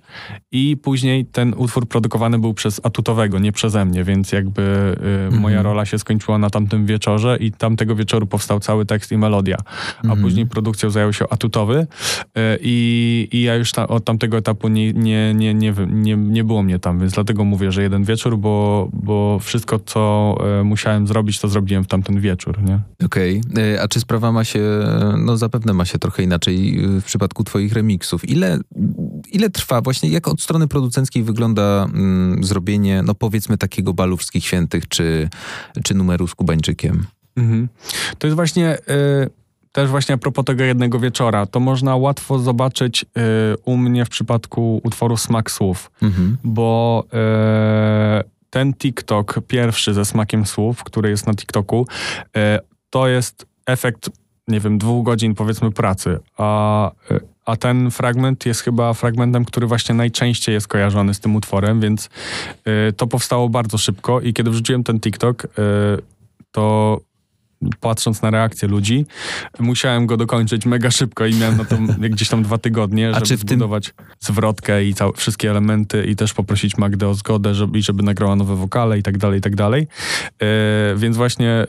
i później ten utwór produkowany był przez Atutowego, nie przeze mnie, więc jakby e, mhm. moja rola się skończyła na tamtym wieczorze i tamtego wieczoru powstał cały tekst i melodia, a mhm. później produkcją zajął się Atutowy e, i, i ja już ta, od tamtego etapu nie, nie, nie, nie, nie, nie było mnie tam, więc dlatego mówię, że jeden wieczór, bo, bo wszystko, co e, musiałem zrobić, to zrobiłem w tamten wieczór, nie? Okej, okay. E, a czy sprawa ma się, no zapewne zapewne ma się trochę inaczej y, w przypadku twoich remixów. Ile, ile trwa właśnie, jak od strony producenckiej wygląda mm, zrobienie, no powiedzmy takiego balu wszystkich świętych, czy, czy numeru z Kubańczykiem? Mhm. To jest właśnie... Y też właśnie a propos tego jednego wieczora, to można łatwo zobaczyć y, u mnie w przypadku utworu Smak Słów, mhm. bo y, ten TikTok pierwszy ze Smakiem Słów, który jest na TikToku, y, to jest efekt nie wiem, dwóch godzin powiedzmy pracy, a, a ten fragment jest chyba fragmentem, który właśnie najczęściej jest kojarzony z tym utworem, więc y, to powstało bardzo szybko i kiedy wrzuciłem ten TikTok, y, to patrząc na reakcję ludzi, musiałem go dokończyć mega szybko i miałem na to gdzieś tam dwa tygodnie, żeby czy zbudować tym... zwrotkę i całe, wszystkie elementy i też poprosić Magdę o zgodę, żeby, żeby nagrała nowe wokale i tak dalej, i tak dalej. E, więc właśnie,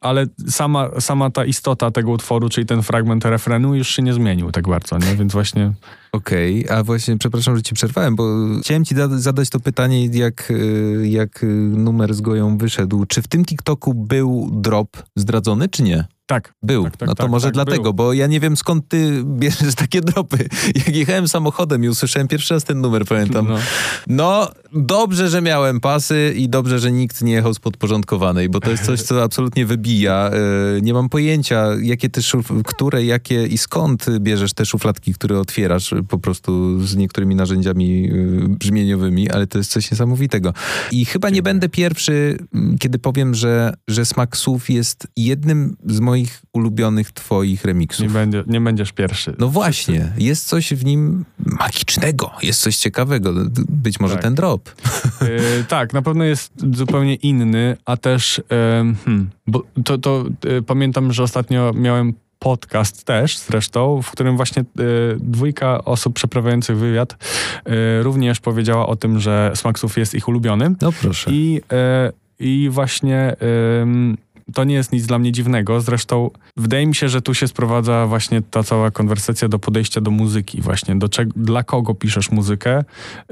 ale sama, sama ta istota tego utworu, czyli ten fragment refrenu już się nie zmienił tak bardzo, nie? Więc właśnie Okej, okay, a właśnie przepraszam, że ci przerwałem, bo chciałem ci zadać to pytanie, jak, y, jak y, numer z Goją wyszedł. Czy w tym TikToku był drop zdradzony, czy nie? Tak. Był. Tak, tak, no to tak, może tak, dlatego, był. bo ja nie wiem skąd ty bierzesz takie dropy. Jak jechałem samochodem i usłyszałem pierwszy raz ten numer, pamiętam. No. no, dobrze, że miałem pasy i dobrze, że nikt nie jechał z podporządkowanej, bo to jest coś, co absolutnie wybija. E, nie mam pojęcia, jakie ty szuf, które, jakie i skąd bierzesz te szufladki, które otwierasz po prostu z niektórymi narzędziami e, brzmieniowymi, ale to jest coś niesamowitego. I chyba nie będę pierwszy, kiedy powiem, że, że smak słów jest jednym z moich moich ulubionych twoich remixów. Nie, będzie, nie będziesz pierwszy. No właśnie, jest coś w nim magicznego, jest coś ciekawego. Być może tak. ten drop. Yy, tak, na pewno jest zupełnie inny, a też yy, hmm, bo to, to yy, pamiętam, że ostatnio miałem podcast też zresztą, w którym właśnie y, dwójka osób przeprowadzających wywiad y, również powiedziała o tym, że Smaksów jest ich ulubiony. No proszę. I, y, i właśnie to nie jest nic dla mnie dziwnego. Zresztą wydaje mi się, że tu się sprowadza właśnie ta cała konwersacja do podejścia do muzyki, właśnie do czego, dla kogo piszesz muzykę,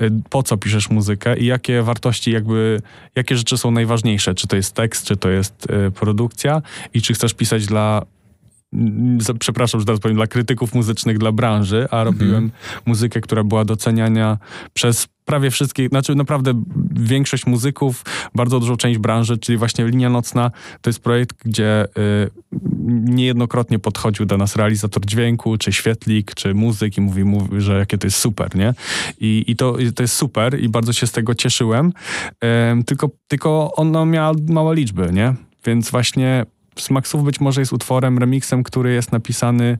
y, po co piszesz muzykę i jakie wartości, jakby, jakie rzeczy są najważniejsze. Czy to jest tekst, czy to jest y, produkcja i czy chcesz pisać dla przepraszam, że teraz powiem, dla krytyków muzycznych, dla branży, a robiłem mhm. muzykę, która była doceniania przez prawie wszystkich, znaczy naprawdę większość muzyków, bardzo dużą część branży, czyli właśnie Linia Nocna, to jest projekt, gdzie y, niejednokrotnie podchodził do nas realizator dźwięku, czy świetlik, czy muzyk i mówi, mówi że jakie to jest super, nie? I, i to, to jest super i bardzo się z tego cieszyłem, y, tylko, tylko ona miała małe liczby, nie? Więc właśnie Smaksów być może jest utworem, remixem, który jest napisany,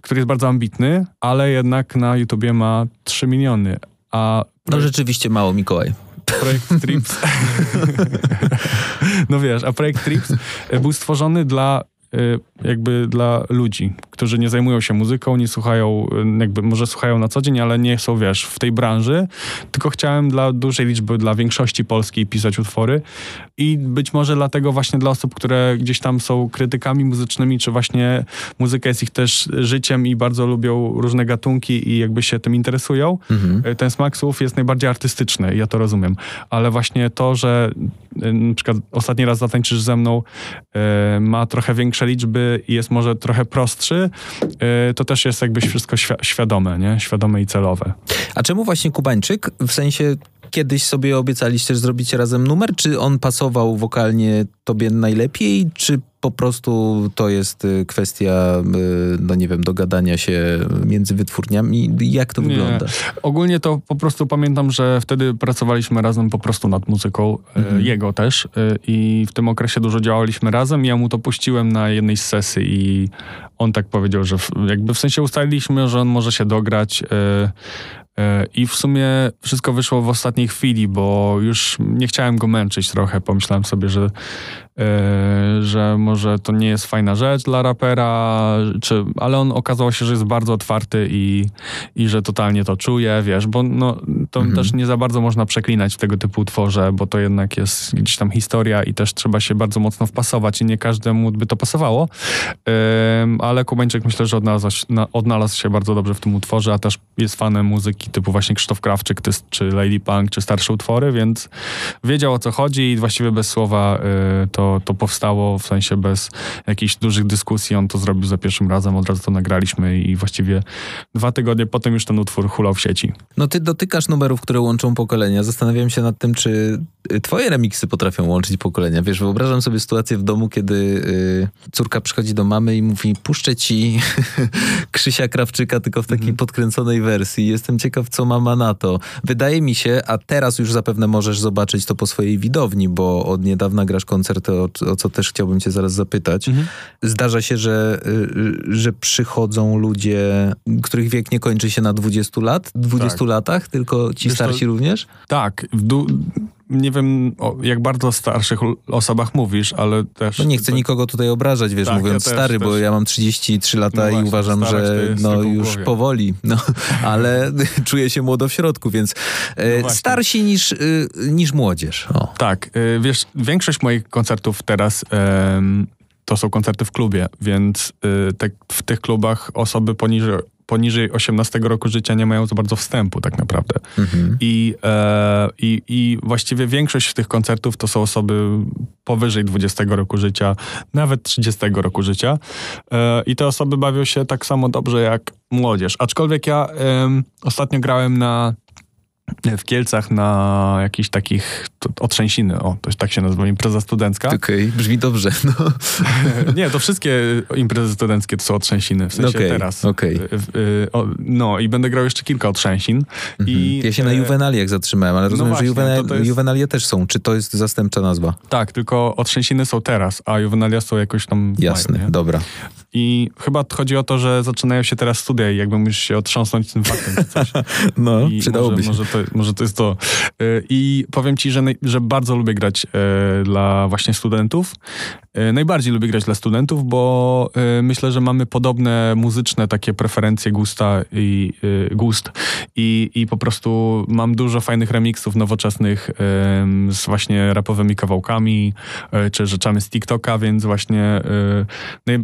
który jest bardzo ambitny, ale jednak na YouTubie ma 3 miliony. A no rzeczywiście mało, Mikołaj. Projekt Trips. no wiesz, a projekt Trips był stworzony dla jakby dla ludzi, którzy nie zajmują się muzyką, nie słuchają, jakby może słuchają na co dzień, ale nie są, wiesz, w tej branży, tylko chciałem dla dużej liczby, dla większości polskiej pisać utwory. I być może dlatego właśnie dla osób, które gdzieś tam są krytykami muzycznymi, czy właśnie muzyka jest ich też życiem i bardzo lubią różne gatunki i jakby się tym interesują, mhm. ten smak słów jest najbardziej artystyczny, ja to rozumiem, ale właśnie to, że na przykład ostatni raz zatańczysz ze mną, ma trochę większe liczby i jest może trochę prostszy, e, to też jest jakbyś wszystko świadome, nie? Świadome i celowe. A czemu właśnie Kubańczyk? W sensie kiedyś sobie obiecaliście, że zrobicie razem numer? Czy on pasował wokalnie tobie najlepiej, czy po prostu to jest y, kwestia, y, no nie wiem, dogadania się między wytwórniami? Jak to nie. wygląda? Ogólnie to po prostu pamiętam, że wtedy pracowaliśmy razem po prostu nad muzyką, y, mhm. jego też i w tym okresie dużo działaliśmy razem. Ja mu to puściłem na jednej z sesji i on tak powiedział, że jakby w sensie ustaliliśmy, że on może się dograć I w sumie wszystko wyszło w ostatniej chwili, bo już nie chciałem go męczyć trochę. Pomyślałem sobie, że E, że może to nie jest fajna rzecz dla rapera, czy, ale on okazało się, że jest bardzo otwarty i, i że totalnie to czuje, wiesz, bo no, to mhm. też nie za bardzo można przeklinać w tego typu utworze, bo to jednak jest gdzieś tam historia i też trzeba się bardzo mocno wpasować i nie każdemu by to pasowało, ale Kubańczyk myślę, że odnalazł, odnalazł się bardzo dobrze w tym utworze, a też jest fanem muzyki typu właśnie Krzysztof Krawczyk czy Lady Punk, czy starsze utwory, więc wiedział o co chodzi i właściwie bez słowa y, to to, powstało w sensie bez jakichś dużych dyskusji. On to zrobił za pierwszym razem, od razu to nagraliśmy i właściwie dwa tygodnie potem już ten utwór hulał w sieci. No ty dotykasz numerów, które łączą pokolenia. Zastanawiam się nad tym, czy twoje remiksy potrafią łączyć pokolenia. Wiesz, wyobrażam sobie sytuację w domu, kiedy y, córka przychodzi do mamy i mówi, puszczę ci Krzysia Krawczyka, tylko w takiej mm. podkręconej wersji. Jestem ciekaw, co mama na to. Wydaje mi się, a teraz już zapewne możesz zobaczyć to po swojej widowni, bo od niedawna grasz koncerty o, o co też chciałbym cię zaraz zapytać. Mhm. Zdarza się, że, y, że przychodzą ludzie, których wiek nie kończy się na 20 lat, 20 tak. latach, tylko ci Wiesz starsi to, również? Tak. Nie wiem, o jak bardzo starszych osobach mówisz, ale też... No nie chcę nikogo tutaj obrażać, wiesz, tak, mówiąc ja stary, też, bo też. ja mam 33 lata no właśnie, i uważam, że no już powoli, no, ale czuję się młodo w środku, więc e, no starsi niż, y, niż młodzież. O. Tak, y, wiesz, większość moich koncertów teraz to są koncerty w klubie, więc y, te, w tych klubach osoby poniżej poniżej 18 roku życia nie mają za bardzo wstępu tak naprawdę. Mhm. I, e, i, I właściwie większość tych koncertów to są osoby powyżej 20 roku życia, nawet 30 roku życia. E, I te osoby bawią się tak samo dobrze jak młodzież. Aczkolwiek ja e, ostatnio grałem na w Kielcach na jakichś takich otrzęsiny, o, to tak się nazywa, impreza studencka. Okej, okay, brzmi dobrze, no. Nie, to wszystkie imprezy studenckie to są otrzęsiny, w sensie okay, teraz. Okay. No i będę grał jeszcze kilka otrzęsin. Mhm. I, ja się na juwenaliach zatrzymałem, ale no rozumiem, no właśnie, że juwenal, jest... juwenalie też są. Czy to jest zastępcza nazwa? Tak, tylko otrzęsiny są teraz, a juwenalia są jakoś tam... Jasne, mają, dobra. I chyba chodzi o to, że zaczynają się teraz studia i jakby musisz się otrząsnąć tym faktem coś. no, I przydałoby może, się. Może to, może to jest to. E, I powiem ci, że, że bardzo lubię grać e, dla właśnie studentów. E, najbardziej lubię grać dla studentów, bo myślę, że mamy podobne muzyczne takie preferencje gusta i gust. I, I po prostu mam dużo fajnych remixów nowoczesnych z właśnie rapowymi kawałkami, czy rzeczami z TikToka, więc właśnie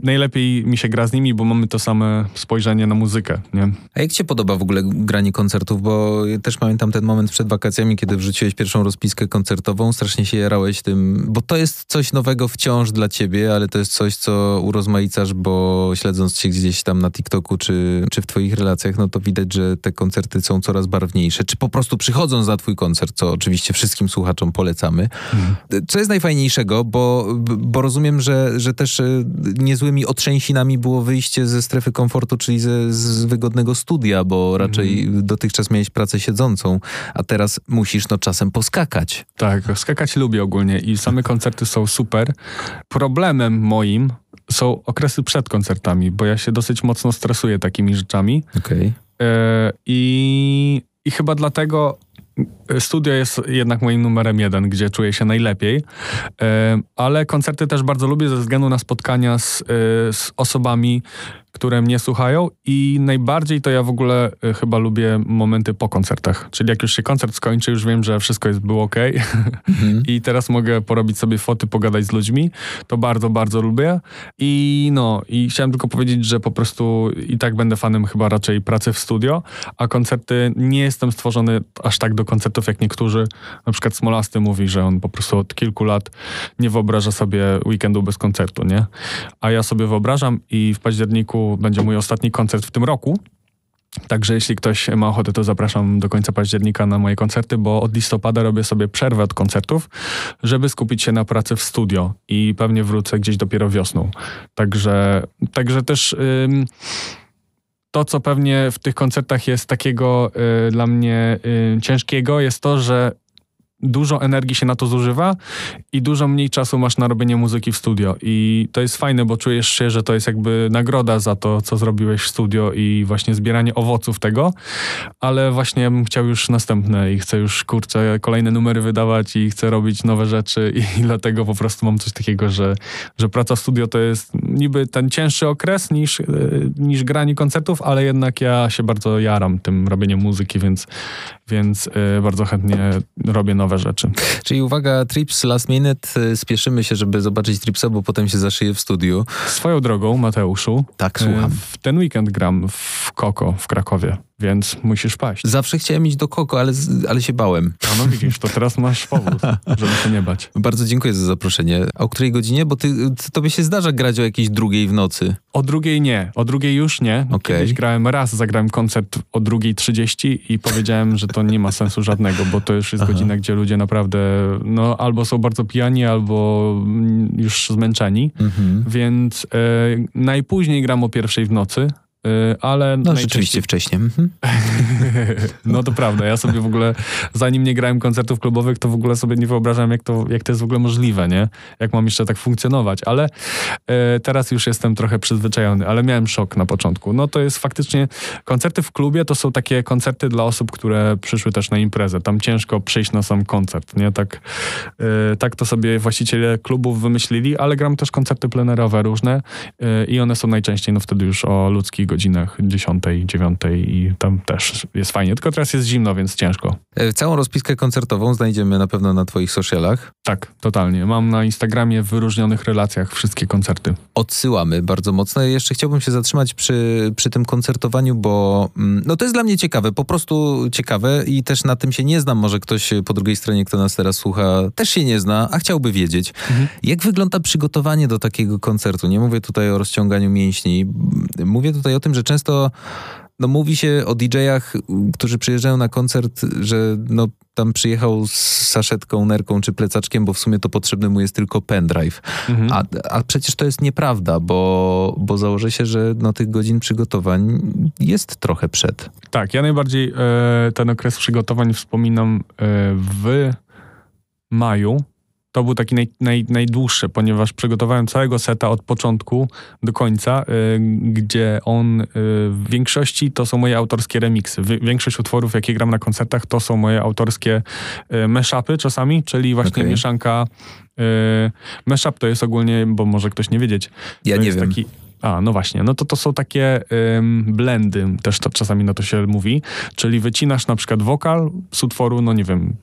najlepiej mi się gra z nimi, bo mamy to same spojrzenie na muzykę. Nie? A jak ci się podoba w ogóle granie koncertów? Bo też pamiętam ten moment przed wakacjami, kiedy wrzuciłeś pierwszą rozpiskę koncertową. Strasznie się jarałeś tym, bo to jest coś nowego wciąż dla ciebie, ale to jest coś, co urozmaicasz, bo śledząc cię gdzieś tam na TikToku czy, czy w twoich relacjach, no to widać, że te koncerty są coraz barwniejsze. Czy po prostu przychodząc na twój koncert, co oczywiście wszystkim słuchaczom polecamy. Mhm. Co jest najfajniejszego, bo, bo rozumiem, że, że też e, niezłymi otrzęsinami było wyjście ze strefy komfortu, czyli ze, z wygodnego studia, bo raczej mhm. dotychczas miałeś pracę siedzącą, a teraz musisz no czasem poskakać. Tak, skakać lubię ogólnie i same koncerty są super. Problemem moim są okresy przed koncertami, bo ja się dosyć mocno stresuję takimi rzeczami. Okej. Okay. E, I, I chyba dlatego studio jest jednak moim numerem jeden, gdzie czuję się najlepiej, e, ale koncerty też bardzo lubię ze względu na spotkania z, e, z osobami, które mnie słuchają i najbardziej to ja w ogóle y, chyba lubię momenty po koncertach. Czyli jak już się koncert skończy, już wiem, że wszystko jest było ok mhm. i teraz mogę porobić sobie foty, pogadać z ludźmi. To bardzo, bardzo lubię. I no, i chciałem tylko powiedzieć, że po prostu i tak będę fanem chyba raczej pracy w studio, a koncerty nie jestem stworzony aż tak do koncertów jak niektórzy. Na przykład Smolasty mówi, że on po prostu od kilku lat nie wyobraża sobie weekendu bez koncertu, nie? A ja sobie wyobrażam i w październiku będzie mój ostatni koncert w tym roku. Także jeśli ktoś ma ochotę, to zapraszam do końca października na moje koncerty, bo od listopada robię sobie przerwę od koncertów, żeby skupić się na pracy w studio i pewnie wrócę gdzieś dopiero wiosną. Także, także też... Ym, to, co pewnie w tych koncertach jest takiego y, dla mnie y, ciężkiego, jest to, że dużo energii się na to zużywa i dużo mniej czasu masz na robienie muzyki w studio. I to jest fajne, bo czujesz się, że to jest jakby nagroda za to, co zrobiłeś w studio i właśnie zbieranie owoców tego, ale właśnie chciał już następne i chcę już, kurczę, kolejne numery wydawać i chcę robić nowe rzeczy i dlatego po prostu mam coś takiego, że, że praca w studio to jest niby ten cięższy okres niż, e, niż granie koncertów, ale jednak ja się bardzo jaram tym robieniem muzyki, więc, więc e, bardzo chętnie robię nowe nowe rzeczy. Czyli uwaga, Trips last minute, y, spieszymy się, żeby zobaczyć Tripsa, bo potem się zaszyje w studiu. Swoją drogą, Mateuszu. Tak, słucham. W ten weekend gram w Koko w Krakowie więc musisz paść. Zawsze chciałem iść do Koko, ale, ale się bałem. A no widzisz, to teraz masz powód, żeby się nie bać. Bardzo dziękuję za zaproszenie. A o której godzinie? Bo ty, tobie się zdarza grać o jakiejś drugiej w nocy. O drugiej nie. O drugiej już nie. Okay. Kiedyś grałem raz, zagrałem koncert o drugiej 30 i powiedziałem, że to nie ma sensu żadnego, bo to już jest Aha. godzina, gdzie ludzie naprawdę no, albo są bardzo pijani, albo już zmęczeni. Mhm. Więc e, najpóźniej gram o pierwszej w nocy, ale... No rzeczywiście wcześniej. Mhm. no to prawda, ja sobie w ogóle, zanim nie grałem koncertów klubowych, to w ogóle sobie nie wyobrażam, jak to, jak to jest w ogóle możliwe, nie? Jak mam jeszcze tak funkcjonować, ale e, teraz już jestem trochę przyzwyczajony, ale miałem szok na początku. No to jest faktycznie, koncerty w klubie to są takie koncerty dla osób, które przyszły też na imprezę. Tam ciężko przyjść na sam koncert, nie? Tak, e, tak to sobie właściciele klubów wymyślili, ale gram też koncerty plenerowe różne i one są najczęściej no wtedy już o ludzkich godzinach 10, 9 i tam też jest fajnie. Tylko teraz jest zimno, więc ciężko. E, całą rozpiskę koncertową znajdziemy na pewno na Twoich socialach. Tak, totalnie. Mam na Instagramie w wyróżnionych relacjach wszystkie koncerty. Odsyłamy bardzo mocno. Jeszcze chciałbym się zatrzymać przy, przy tym koncertowaniu, bo mm, no to jest dla mnie ciekawe, po prostu ciekawe i też na tym się nie znam. Może ktoś po drugiej stronie, kto nas teraz słucha, też się nie zna, a chciałby wiedzieć. Mhm. Jak wygląda przygotowanie do takiego koncertu? Nie mówię tutaj o rozciąganiu mięśni. Mówię tutaj o tym, że często no, mówi się o DJ-ach, którzy przyjeżdżają na koncert, że no, tam przyjechał z saszetką, nerką czy plecaczkiem, bo w sumie to potrzebny mu jest tylko pendrive. Mhm. A, a przecież to jest nieprawda, bo, bo założę się, że no, tych godzin przygotowań jest trochę przed. Tak, ja najbardziej e, ten okres przygotowań wspominam e, w maju, to był taki naj, naj, najdłuższy, ponieważ przygotowałem całego seta od początku do końca, y, gdzie on y, w większości to są moje autorskie remiksy. większość utworów, jakie gram na koncertach, to są moje autorskie y, mashupy czasami, czyli właśnie okay. mieszanka. Y, mashup to jest ogólnie, bo może ktoś nie wiedzieć. Ja nie wiem. Taki, a, no właśnie, no to to są takie blendy, też to czasami na to się mówi, czyli wycinasz na przykład wokal z utworu, no nie wiem,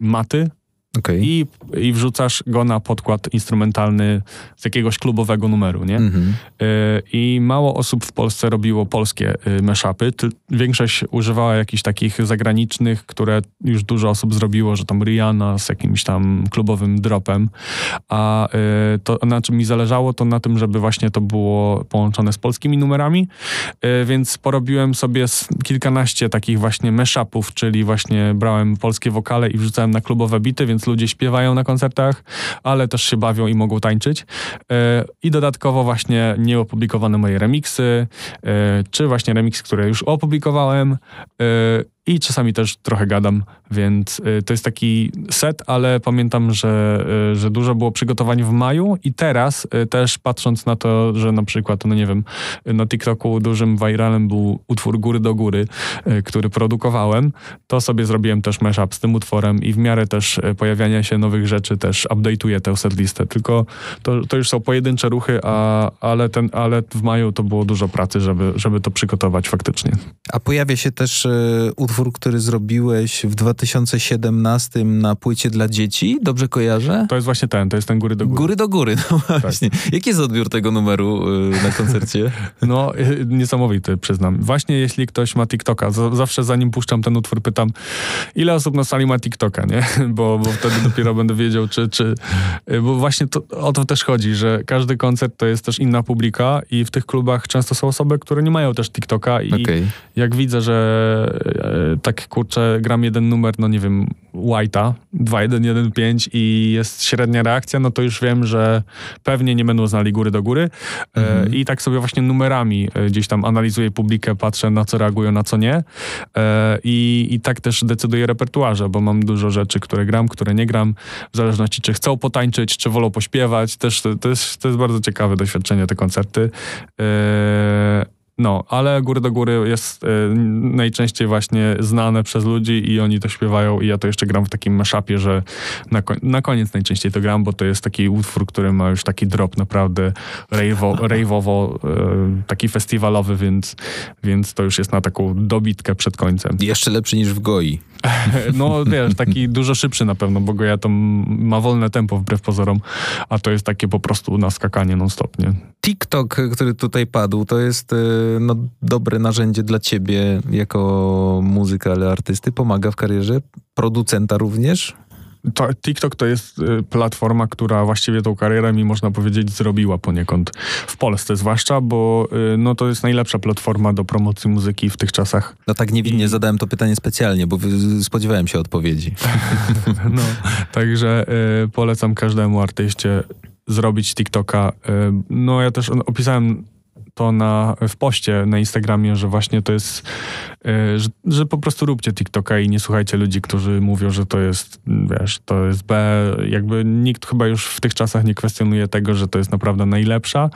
maty, Okay. I, I wrzucasz go na podkład instrumentalny z jakiegoś klubowego numeru, nie? Mm-hmm. Y, I mało osób w Polsce robiło polskie y, mashupy. Większość używała jakichś takich zagranicznych, które już dużo osób zrobiło, że tam Rihanna z jakimś tam klubowym dropem. A y, to na czym mi zależało, to na tym, żeby właśnie to było połączone z polskimi numerami. Więc porobiłem sobie kilkanaście takich właśnie mashupów, czyli właśnie brałem polskie wokale i wrzucałem na klubowe bity, więc ludzie śpiewają na koncertach, ale też się bawią i mogą tańczyć. E, I dodatkowo właśnie nieopublikowane moje remiksy, e, czy właśnie remix, które już opublikowałem. I czasami też trochę gadam, więc y, to jest taki set, ale pamiętam, że, y, że dużo było przygotowań w maju i teraz y, też patrząc na to, że na przykład, no nie wiem, na TikToku dużym viralem był utwór Góry do Góry, który produkowałem, to sobie zrobiłem też mashup z tym utworem i w miarę też pojawiania się nowych rzeczy też update'uję tę setlistę, tylko to, to już są pojedyncze ruchy, a, ale, ten, ale w maju to było dużo pracy, żeby, żeby to przygotować faktycznie. A pojawia się też utwór, który zrobiłeś w 2017 na płycie dla dzieci, dobrze kojarzę? To jest właśnie ten, to jest ten Góry do Góry. Góry do Góry, no tak. właśnie. Tak. Jaki jest odbiór tego numeru y, na koncercie? No, y, niesamowity, przyznam. Właśnie jeśli ktoś ma TikToka, zawsze zanim puszczam ten utwór, pytam, ile osób na sali ma TikToka, nie? Bo, bo wtedy dopiero będę wiedział, czy, czy... Y, bo właśnie to, o to też chodzi, że każdy koncert to jest też inna publika i w tych klubach często są osoby, które nie mają też TikToka i okay. jak widzę, że tak kurczę, gram jeden numer, no nie wiem, White'a 2115 i jest średnia reakcja, no to już wiem, że pewnie nie będą znali góry do góry. E, mhm. I tak sobie właśnie numerami e, gdzieś tam analizuję publikę, patrzę na co reagują, na co nie. E, I, I tak też decyduję repertuarze, bo mam dużo rzeczy, które gram, które nie gram, w zależności czy chcą potańczyć, czy wolą pośpiewać. Też to, to, jest, to jest bardzo ciekawe doświadczenie, te koncerty. No, ale Góry do Góry jest y, najczęściej właśnie znane przez ludzi i oni to śpiewają i ja to jeszcze gram w takim mashupie, że na, na koniec najczęściej to gram, bo to jest taki utwór, który ma już taki drop naprawdę rave'owo, y, taki festiwalowy, więc, więc to już jest na taką dobitkę przed końcem. Jeszcze lepszy niż w Goi. No wiesz, taki dużo szybszy na pewno, bo Goja to ma wolne tempo wbrew pozorom, a to jest takie po prostu naskakanie non-stop, nie? TikTok, który tutaj padł, to jest y, no, dobre narzędzie dla ciebie jako muzyka, ale artysty. Pomaga w karierze producenta również? To, TikTok to jest y, platforma, która właściwie tą karierę mi można powiedzieć zrobiła poniekąd w Polsce zwłaszcza, bo y, no, to jest najlepsza platforma do promocji muzyki w tych czasach. No tak niewinnie I... zadałem to pytanie specjalnie, bo spodziewałem się odpowiedzi. no, także y, polecam każdemu artyście zrobić TikToka. Y, no ja też opisałem to na, w poście na Instagramie, że właśnie to jest, e, że, że, po prostu róbcie TikToka i nie słuchajcie ludzi, którzy mówią, że to jest, wiesz, to jest B. Jakby nikt chyba już w tych czasach nie kwestionuje tego, że to jest naprawdę najlepsza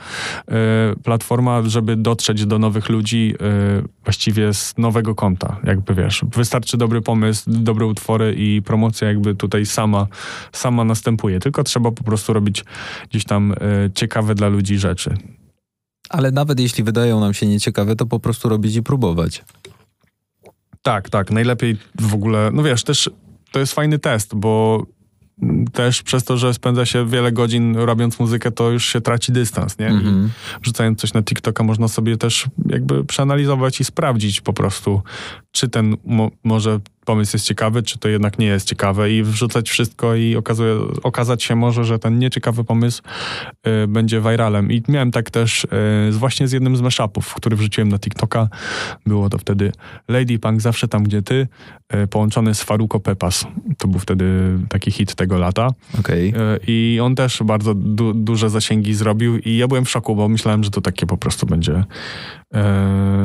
e, platforma, żeby dotrzeć do nowych ludzi e, właściwie z nowego konta. Jakby wiesz, wystarczy dobry pomysł, dobre utwory i promocja jakby tutaj sama, sama następuje. Tylko trzeba po prostu robić gdzieś tam ciekawe dla ludzi rzeczy. Ale nawet jeśli wydają nam się nieciekawe, to po prostu robić i próbować. Tak, tak. Najlepiej w ogóle, no wiesz, też to jest fajny test, bo też przez to, że spędza się wiele godzin robiąc muzykę, to już się traci dystans, nie? -hmm. Wrzucając coś na TikToka można sobie też jakby przeanalizować i sprawdzić po prostu, czy ten mo może pomysł jest ciekawy, czy to jednak nie jest ciekawe i wrzucać wszystko i okazuje, okazać się może, że ten nieciekawy pomysł y, będzie viralem. I miałem tak też y, właśnie z jednym z mashupów, który wrzuciłem na TikToka. Było to wtedy Lady Punk Zawsze Tam, Gdzie Ty, y, połączony z Faruko Pepas. To był wtedy taki hit tego lata. Okay. I on też bardzo du duże zasięgi zrobił i ja byłem w szoku, bo myślałem, że to takie po prostu będzie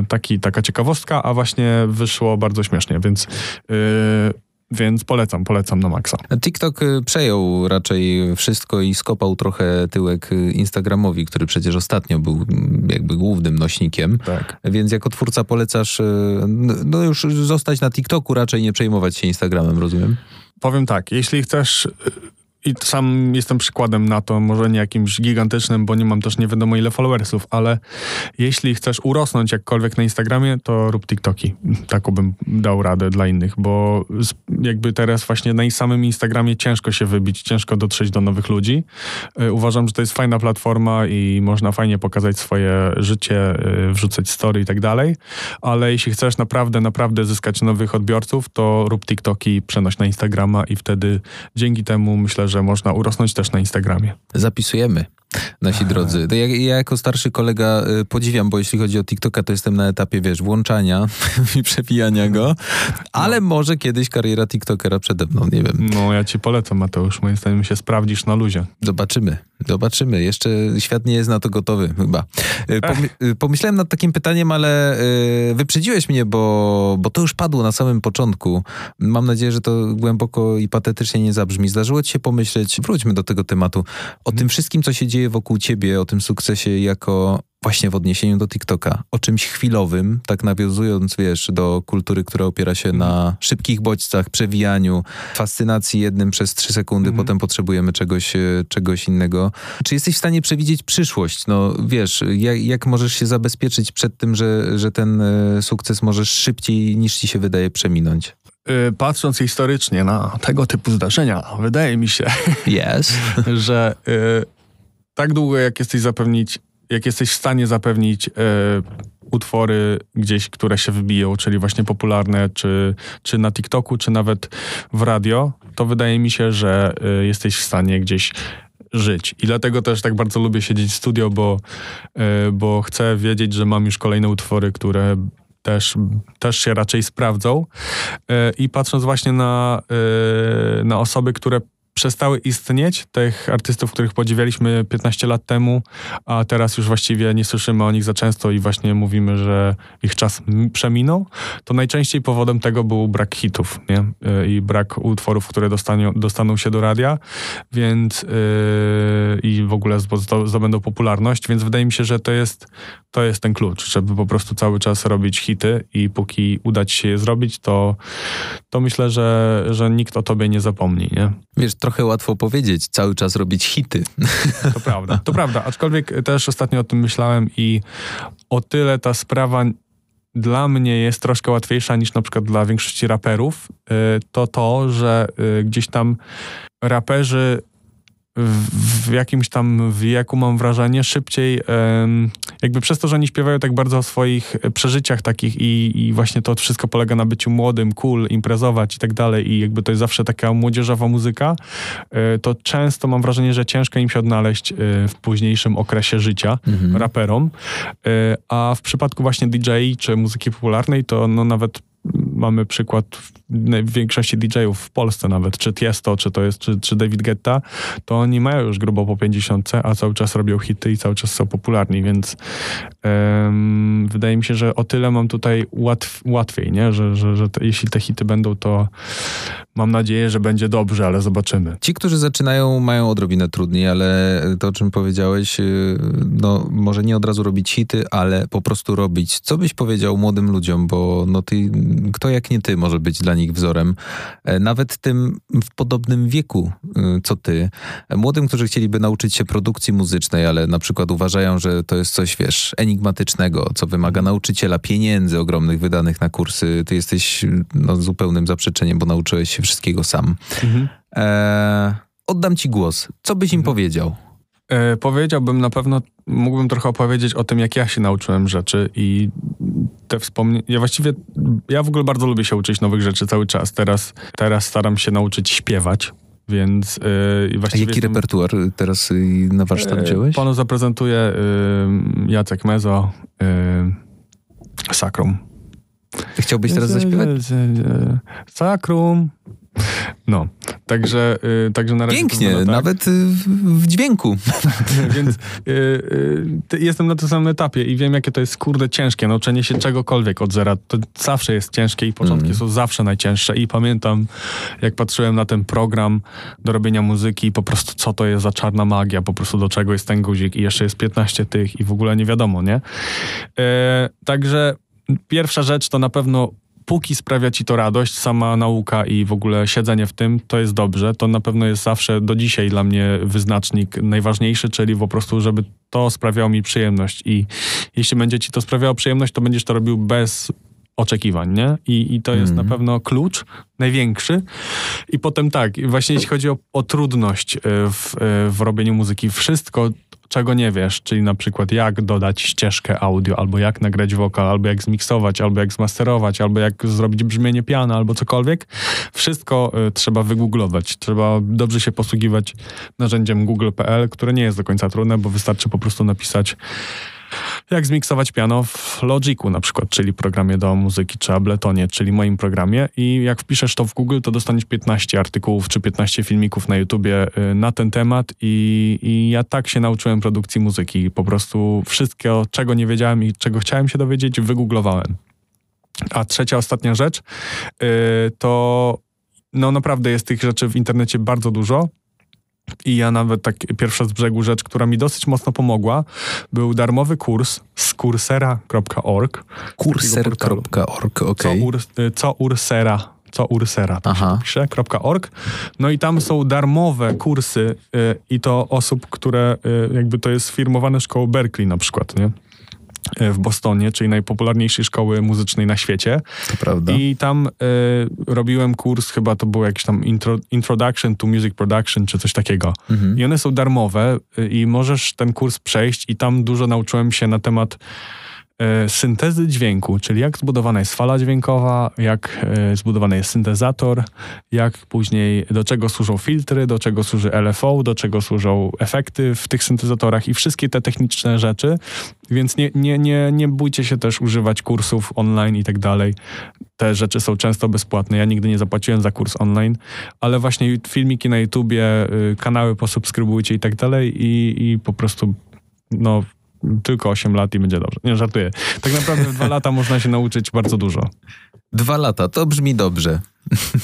taki, taka ciekawostka, a właśnie wyszło bardzo śmiesznie, więc Y, więc polecam, polecam na maksa. TikTok y, przejął raczej wszystko i skopał trochę tyłek Instagramowi, który przecież ostatnio był mm, jakby głównym nośnikiem. Tak. Więc jako twórca polecasz no już zostać na TikToku, raczej nie przejmować się Instagramem, rozumiem? Powiem tak, jeśli chcesz i sam jestem przykładem na to, może nie jakimś gigantycznym, bo nie mam też nie wiadomo ile followersów, ale jeśli chcesz urosnąć jakkolwiek na Instagramie, to rób TikToki. Taką bym dał radę dla innych, bo jakby teraz właśnie na samym Instagramie ciężko się wybić, ciężko dotrzeć do nowych ludzi. Y, uważam, że to jest fajna platforma i można fajnie pokazać swoje życie, y, wrzucać story i tak dalej, ale jeśli chcesz naprawdę, naprawdę zyskać nowych odbiorców, to rób TikToki, przenoś na Instagrama i wtedy dzięki temu myślę, że że można urosnąć też na Instagramie. Zapisujemy nasi drodzy. Ja, ja, jako starszy kolega y, podziwiam, bo jeśli chodzi o TikToka, to jestem na etapie, wiesz, włączania i przewijania go, ale no. może kiedyś kariera TikTokera przede mną, nie wiem. No, ja ci polecam, Mateusz. Moim zdaniem się sprawdzisz na luzie. Zobaczymy. Zobaczymy. Jeszcze świat nie jest na to gotowy chyba. Y, y, pomyślałem nad takim pytaniem, ale wyprzedziłeś mnie, bo, bo to już padło na samym początku. Mam nadzieję, że to głęboko i patetycznie nie zabrzmi. Zdarzyło ci się pomyśleć, wróćmy do tego tematu, o tym wszystkim, co się dzieje wokół ciebie, o tym sukcesie jako właśnie w odniesieniu do TikToka, o czymś chwilowym, tak nawiązując, wiesz, do kultury, która opiera się na szybkich bodźcach, przewijaniu, fascynacji jednym przez trzy sekundy, mhm. potem potrzebujemy czegoś, e, czegoś innego. Czy jesteś w stanie przewidzieć przyszłość? No wiesz, jak, jak możesz się zabezpieczyć przed tym, że, że ten e, sukces możesz szybciej niż ci się wydaje przeminąć? E, patrząc historycznie na tego typu zdarzenia, wydaje mi się, yes. że tak długo jak jesteś zapewnić jak jesteś w stanie zapewnić e, utwory gdzieś, które się wybiją, czyli właśnie popularne, czy, czy na TikToku, czy nawet w radio, to wydaje mi się, że e, jesteś w stanie gdzieś żyć. I dlatego też tak bardzo lubię siedzieć w studio, bo, e, bo chcę wiedzieć, że mam już kolejne utwory, które też, też się raczej sprawdzą. I patrząc właśnie na, na osoby, które przestały istnieć, tych artystów, których podziwialiśmy 15 lat temu, a teraz już właściwie nie słyszymy o nich za często i właśnie mówimy, że ich czas przeminął, to najczęściej powodem tego był brak hitów nie? Y, i brak utworów, które dostanie, dostaną się do radia, więc yy, i w ogóle zdobędą popularność, więc wydaje mi się, że to jest, to jest ten klucz, żeby po prostu cały czas robić hity i póki uda ci się je zrobić, to, to myślę, że, że nikt o tobie nie zapomni. Nie? Wiesz, trochę łatwo powiedzieć, cały czas robić hity. To prawda, to prawda. Aczkolwiek też ostatnio o tym myślałem i o tyle ta sprawa dla mnie jest troszkę łatwiejsza niż na przykład dla większości raperów, y, to to, że y, gdzieś tam raperzy w, jakimś tam wieku, mam wrażenie, szybciej, jakby przez to, że oni śpiewają tak bardzo o swoich przeżyciach takich i, i właśnie to wszystko polega na byciu młodym, cool, imprezować i tak dalej i jakby to jest zawsze taka młodzieżowa muzyka, e, to często mam wrażenie, że ciężko im się odnaleźć e, w późniejszym okresie życia mhm. raperom, e, a w przypadku właśnie DJ czy muzyki popularnej to no nawet mamy przykład w większości DJ-ów w Polsce nawet, czy Tiesto, czy to jest, czy, czy David Guetta, to oni mają już grubo po 50, a cały czas robią hity i cały czas są popularni, więc um, wydaje mi się, że o tyle mam tutaj łatw, łatwiej, nie? że, że, że te, jeśli te hity będą, to mam nadzieję, że będzie dobrze, ale zobaczymy. Ci, którzy zaczynają, mają odrobinę trudniej, ale to, o czym powiedziałeś, y, no może nie od razu robić hity, ale po prostu robić. Co byś powiedział młodym ludziom, bo no ty, kto jak nie ty może być dla nich wzorem, e, nawet tym w podobnym wieku y, co ty. Młodym, którzy chcieliby nauczyć się produkcji muzycznej, ale na przykład uważają, że to jest coś, wiesz, enigmatycznego, co wymaga nauczyciela, pieniędzy ogromnych wydanych na kursy. Ty jesteś no, zupełnym zaprzeczeniem, bo nauczyłeś się wszystkiego sam. Mhm. E, oddam ci głos. Co byś im mhm. powiedział? E, powiedziałbym na pewno, mógłbym trochę opowiedzieć o tym, jak ja się nauczyłem rzeczy i te wspomnienia. Ja właściwie, ja w ogóle bardzo lubię się uczyć nowych rzeczy cały czas. Teraz, teraz staram się nauczyć śpiewać. Więc yy, właściwie. A jaki repertuar teraz y, na warsztat yy, wziąłeś? Panu zaprezentuje yy, Jacek Mezo, yy, Sakrum. Chciałbyś teraz zaśpiewać? Sakrum. No, także, yy, także na razie... Pięknie, tak. nawet w, w dźwięku. Więc yy, jestem na tym samym etapie i wiem, jakie to jest kurde ciężkie. Nauczenie się czegokolwiek od zera, to zawsze jest ciężkie i początki mm. są zawsze najcięższe. I pamiętam, jak patrzyłem na ten program do robienia muzyki, po prostu co to jest za czarna magia, po prostu do czego jest ten guzik i jeszcze jest 15 tych i w ogóle nie wiadomo, nie? E, także pierwsza rzecz to na pewno póki sprawia ci to radość, sama nauka i w ogóle siedzenie w tym, to jest dobrze. To na pewno jest zawsze do dzisiaj dla mnie wyznacznik najważniejszy, czyli po prostu, żeby to sprawiało mi przyjemność. I jeśli będzie ci to sprawiało przyjemność, to będziesz to robił bez oczekiwań, nie? I, i to jest mm. na pewno klucz największy. I potem tak, właśnie jeśli chodzi o, o trudność e, w, e, w robieniu muzyki, wszystko czego nie wiesz, czyli na przykład jak dodać ścieżkę audio, albo jak nagrać wokal, albo jak zmiksować, albo jak zmasterować, albo jak zrobić brzmienie piana, albo cokolwiek. Wszystko y, trzeba wygooglować. Trzeba dobrze się posługiwać narzędziem google.pl, które nie jest do końca trudne, bo wystarczy po prostu napisać jak zmiksować piano w Logicu na przykład, czyli programie do muzyki, czy Abletonie, czyli moim programie i jak wpiszesz to w Google, to dostaniesz 15 artykułów czy 15 filmików na YouTubie y, na ten temat i, i ja tak się nauczyłem produkcji muzyki. Po prostu wszystkiego, czego nie wiedziałem i czego chciałem się dowiedzieć, wygooglowałem. A trzecia, ostatnia rzecz, yy, to no naprawdę jest tych rzeczy w internecie bardzo dużo. I ja nawet tak pierwsza z brzegu rzecz, która mi dosyć mocno pomogła, był darmowy kurs z coursera.org. Courser.org, ok. Co, ur, y, co Ursera co Ursera, tak Aha. pisze, .org. No i tam są darmowe kursy y, i to osób, które y, jakby to jest firmowane szkołą Berkeley na przykład, nie? E, w Bostonie, czyli najpopularniejszej szkoły muzycznej na świecie. To prawda. I tam y, robiłem kurs, chyba to był jakiś tam intro, Introduction to Music Production, czy coś takiego. Mhm. I one są darmowe y, i możesz ten kurs przejść i tam dużo nauczyłem się na temat E, syntezy dźwięku, czyli jak zbudowana jest fala dźwiękowa, jak e, zbudowany jest syntezator, jak później do czego służą filtry, do czego służy LFO, do czego służą efekty w tych syntezatorach i wszystkie te techniczne rzeczy. Więc nie, nie, nie, nie bójcie się też używać kursów online i tak dalej. Te rzeczy są często bezpłatne. Ja nigdy nie zapłaciłem za kurs online, ale właśnie filmiki na YouTubie, y, kanały posubskrybujcie i tak dalej i, i po prostu no, tylko 8 lat i będzie dobrze. Nie, żartuję. Tak naprawdę w dwa lata można się nauczyć bardzo dużo. Dwa lata, to brzmi dobrze.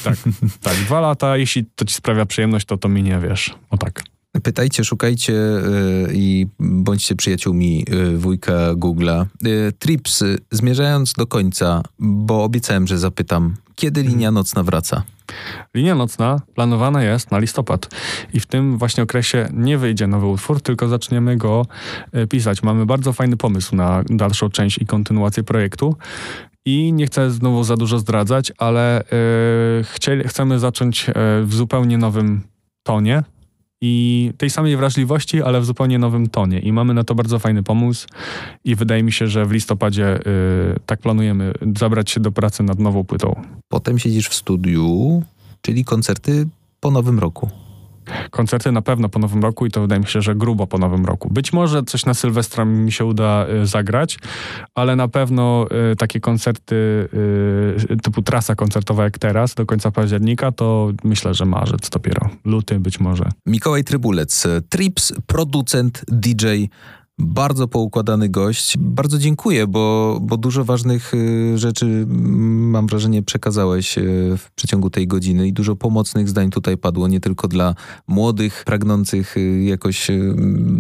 Tak, tak. Dwa lata, jeśli to ci sprawia przyjemność, to to minie, wiesz. O tak. Pytajcie, szukajcie yy, i bądźcie przyjaciółmi yy, wujka Google'a. Yy, trips, zmierzając do końca, bo obiecałem, że zapytam, kiedy linia mhm. nocna wraca? Linia nocna planowana jest na listopad i w tym właśnie okresie nie wyjdzie nowy utwór, tylko zaczniemy go pisać. Mamy bardzo fajny pomysł na dalszą część i kontynuację projektu. I nie chcę znowu za dużo zdradzać, ale yy, chcieli, chcemy zacząć yy, w zupełnie nowym tonie, i tej samej wrażliwości, ale w zupełnie nowym tonie. I mamy na to bardzo fajny pomysł i wydaje mi się, że w listopadzie y, tak planujemy zabrać się do pracy nad nową płytą. Potem siedzisz w studiu, czyli koncerty po nowym roku. Koncerty na pewno po nowym roku i to wydaje mi się, że grubo po nowym roku. Być może coś na Sylwestra mi się uda y, zagrać, ale na pewno y, takie koncerty y, typu trasa koncertowa jak teraz do końca października to myślę, że marzec dopiero. Luty być może. Mikołaj Trybulec, Trips, producent, DJ, bardzo poukładany gość. Bardzo dziękuję, bo, bo dużo ważnych y, rzeczy, mm, mam wrażenie, przekazałeś y, w przeciągu tej godziny i dużo pomocnych zdań tutaj padło, nie tylko dla młodych, pragnących y, jakoś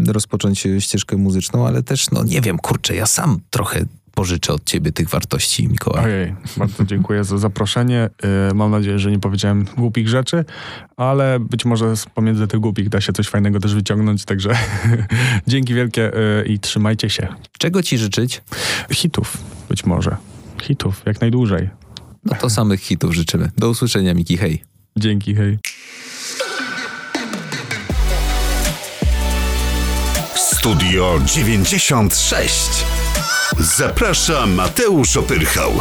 rozpocząć ścieżkę muzyczną, ale też, no nie wiem, kurczę, ja sam trochę pożyczę od ciebie tych wartości, Mikołaj. Ojej, bardzo dziękuję za zaproszenie. Y, mam nadzieję, że nie powiedziałem głupich rzeczy, ale być może pomiędzy tych głupich da się coś fajnego też wyciągnąć, także dzięki wielkie y, i trzymajcie się. Czego ci życzyć? Hitów, być może. Hitów, jak najdłużej. No to samych hitów życzymy. Do usłyszenia, Miki, hej. Dzięki, hej. Studio 96 Zaprasza Mateusz Opyrchał.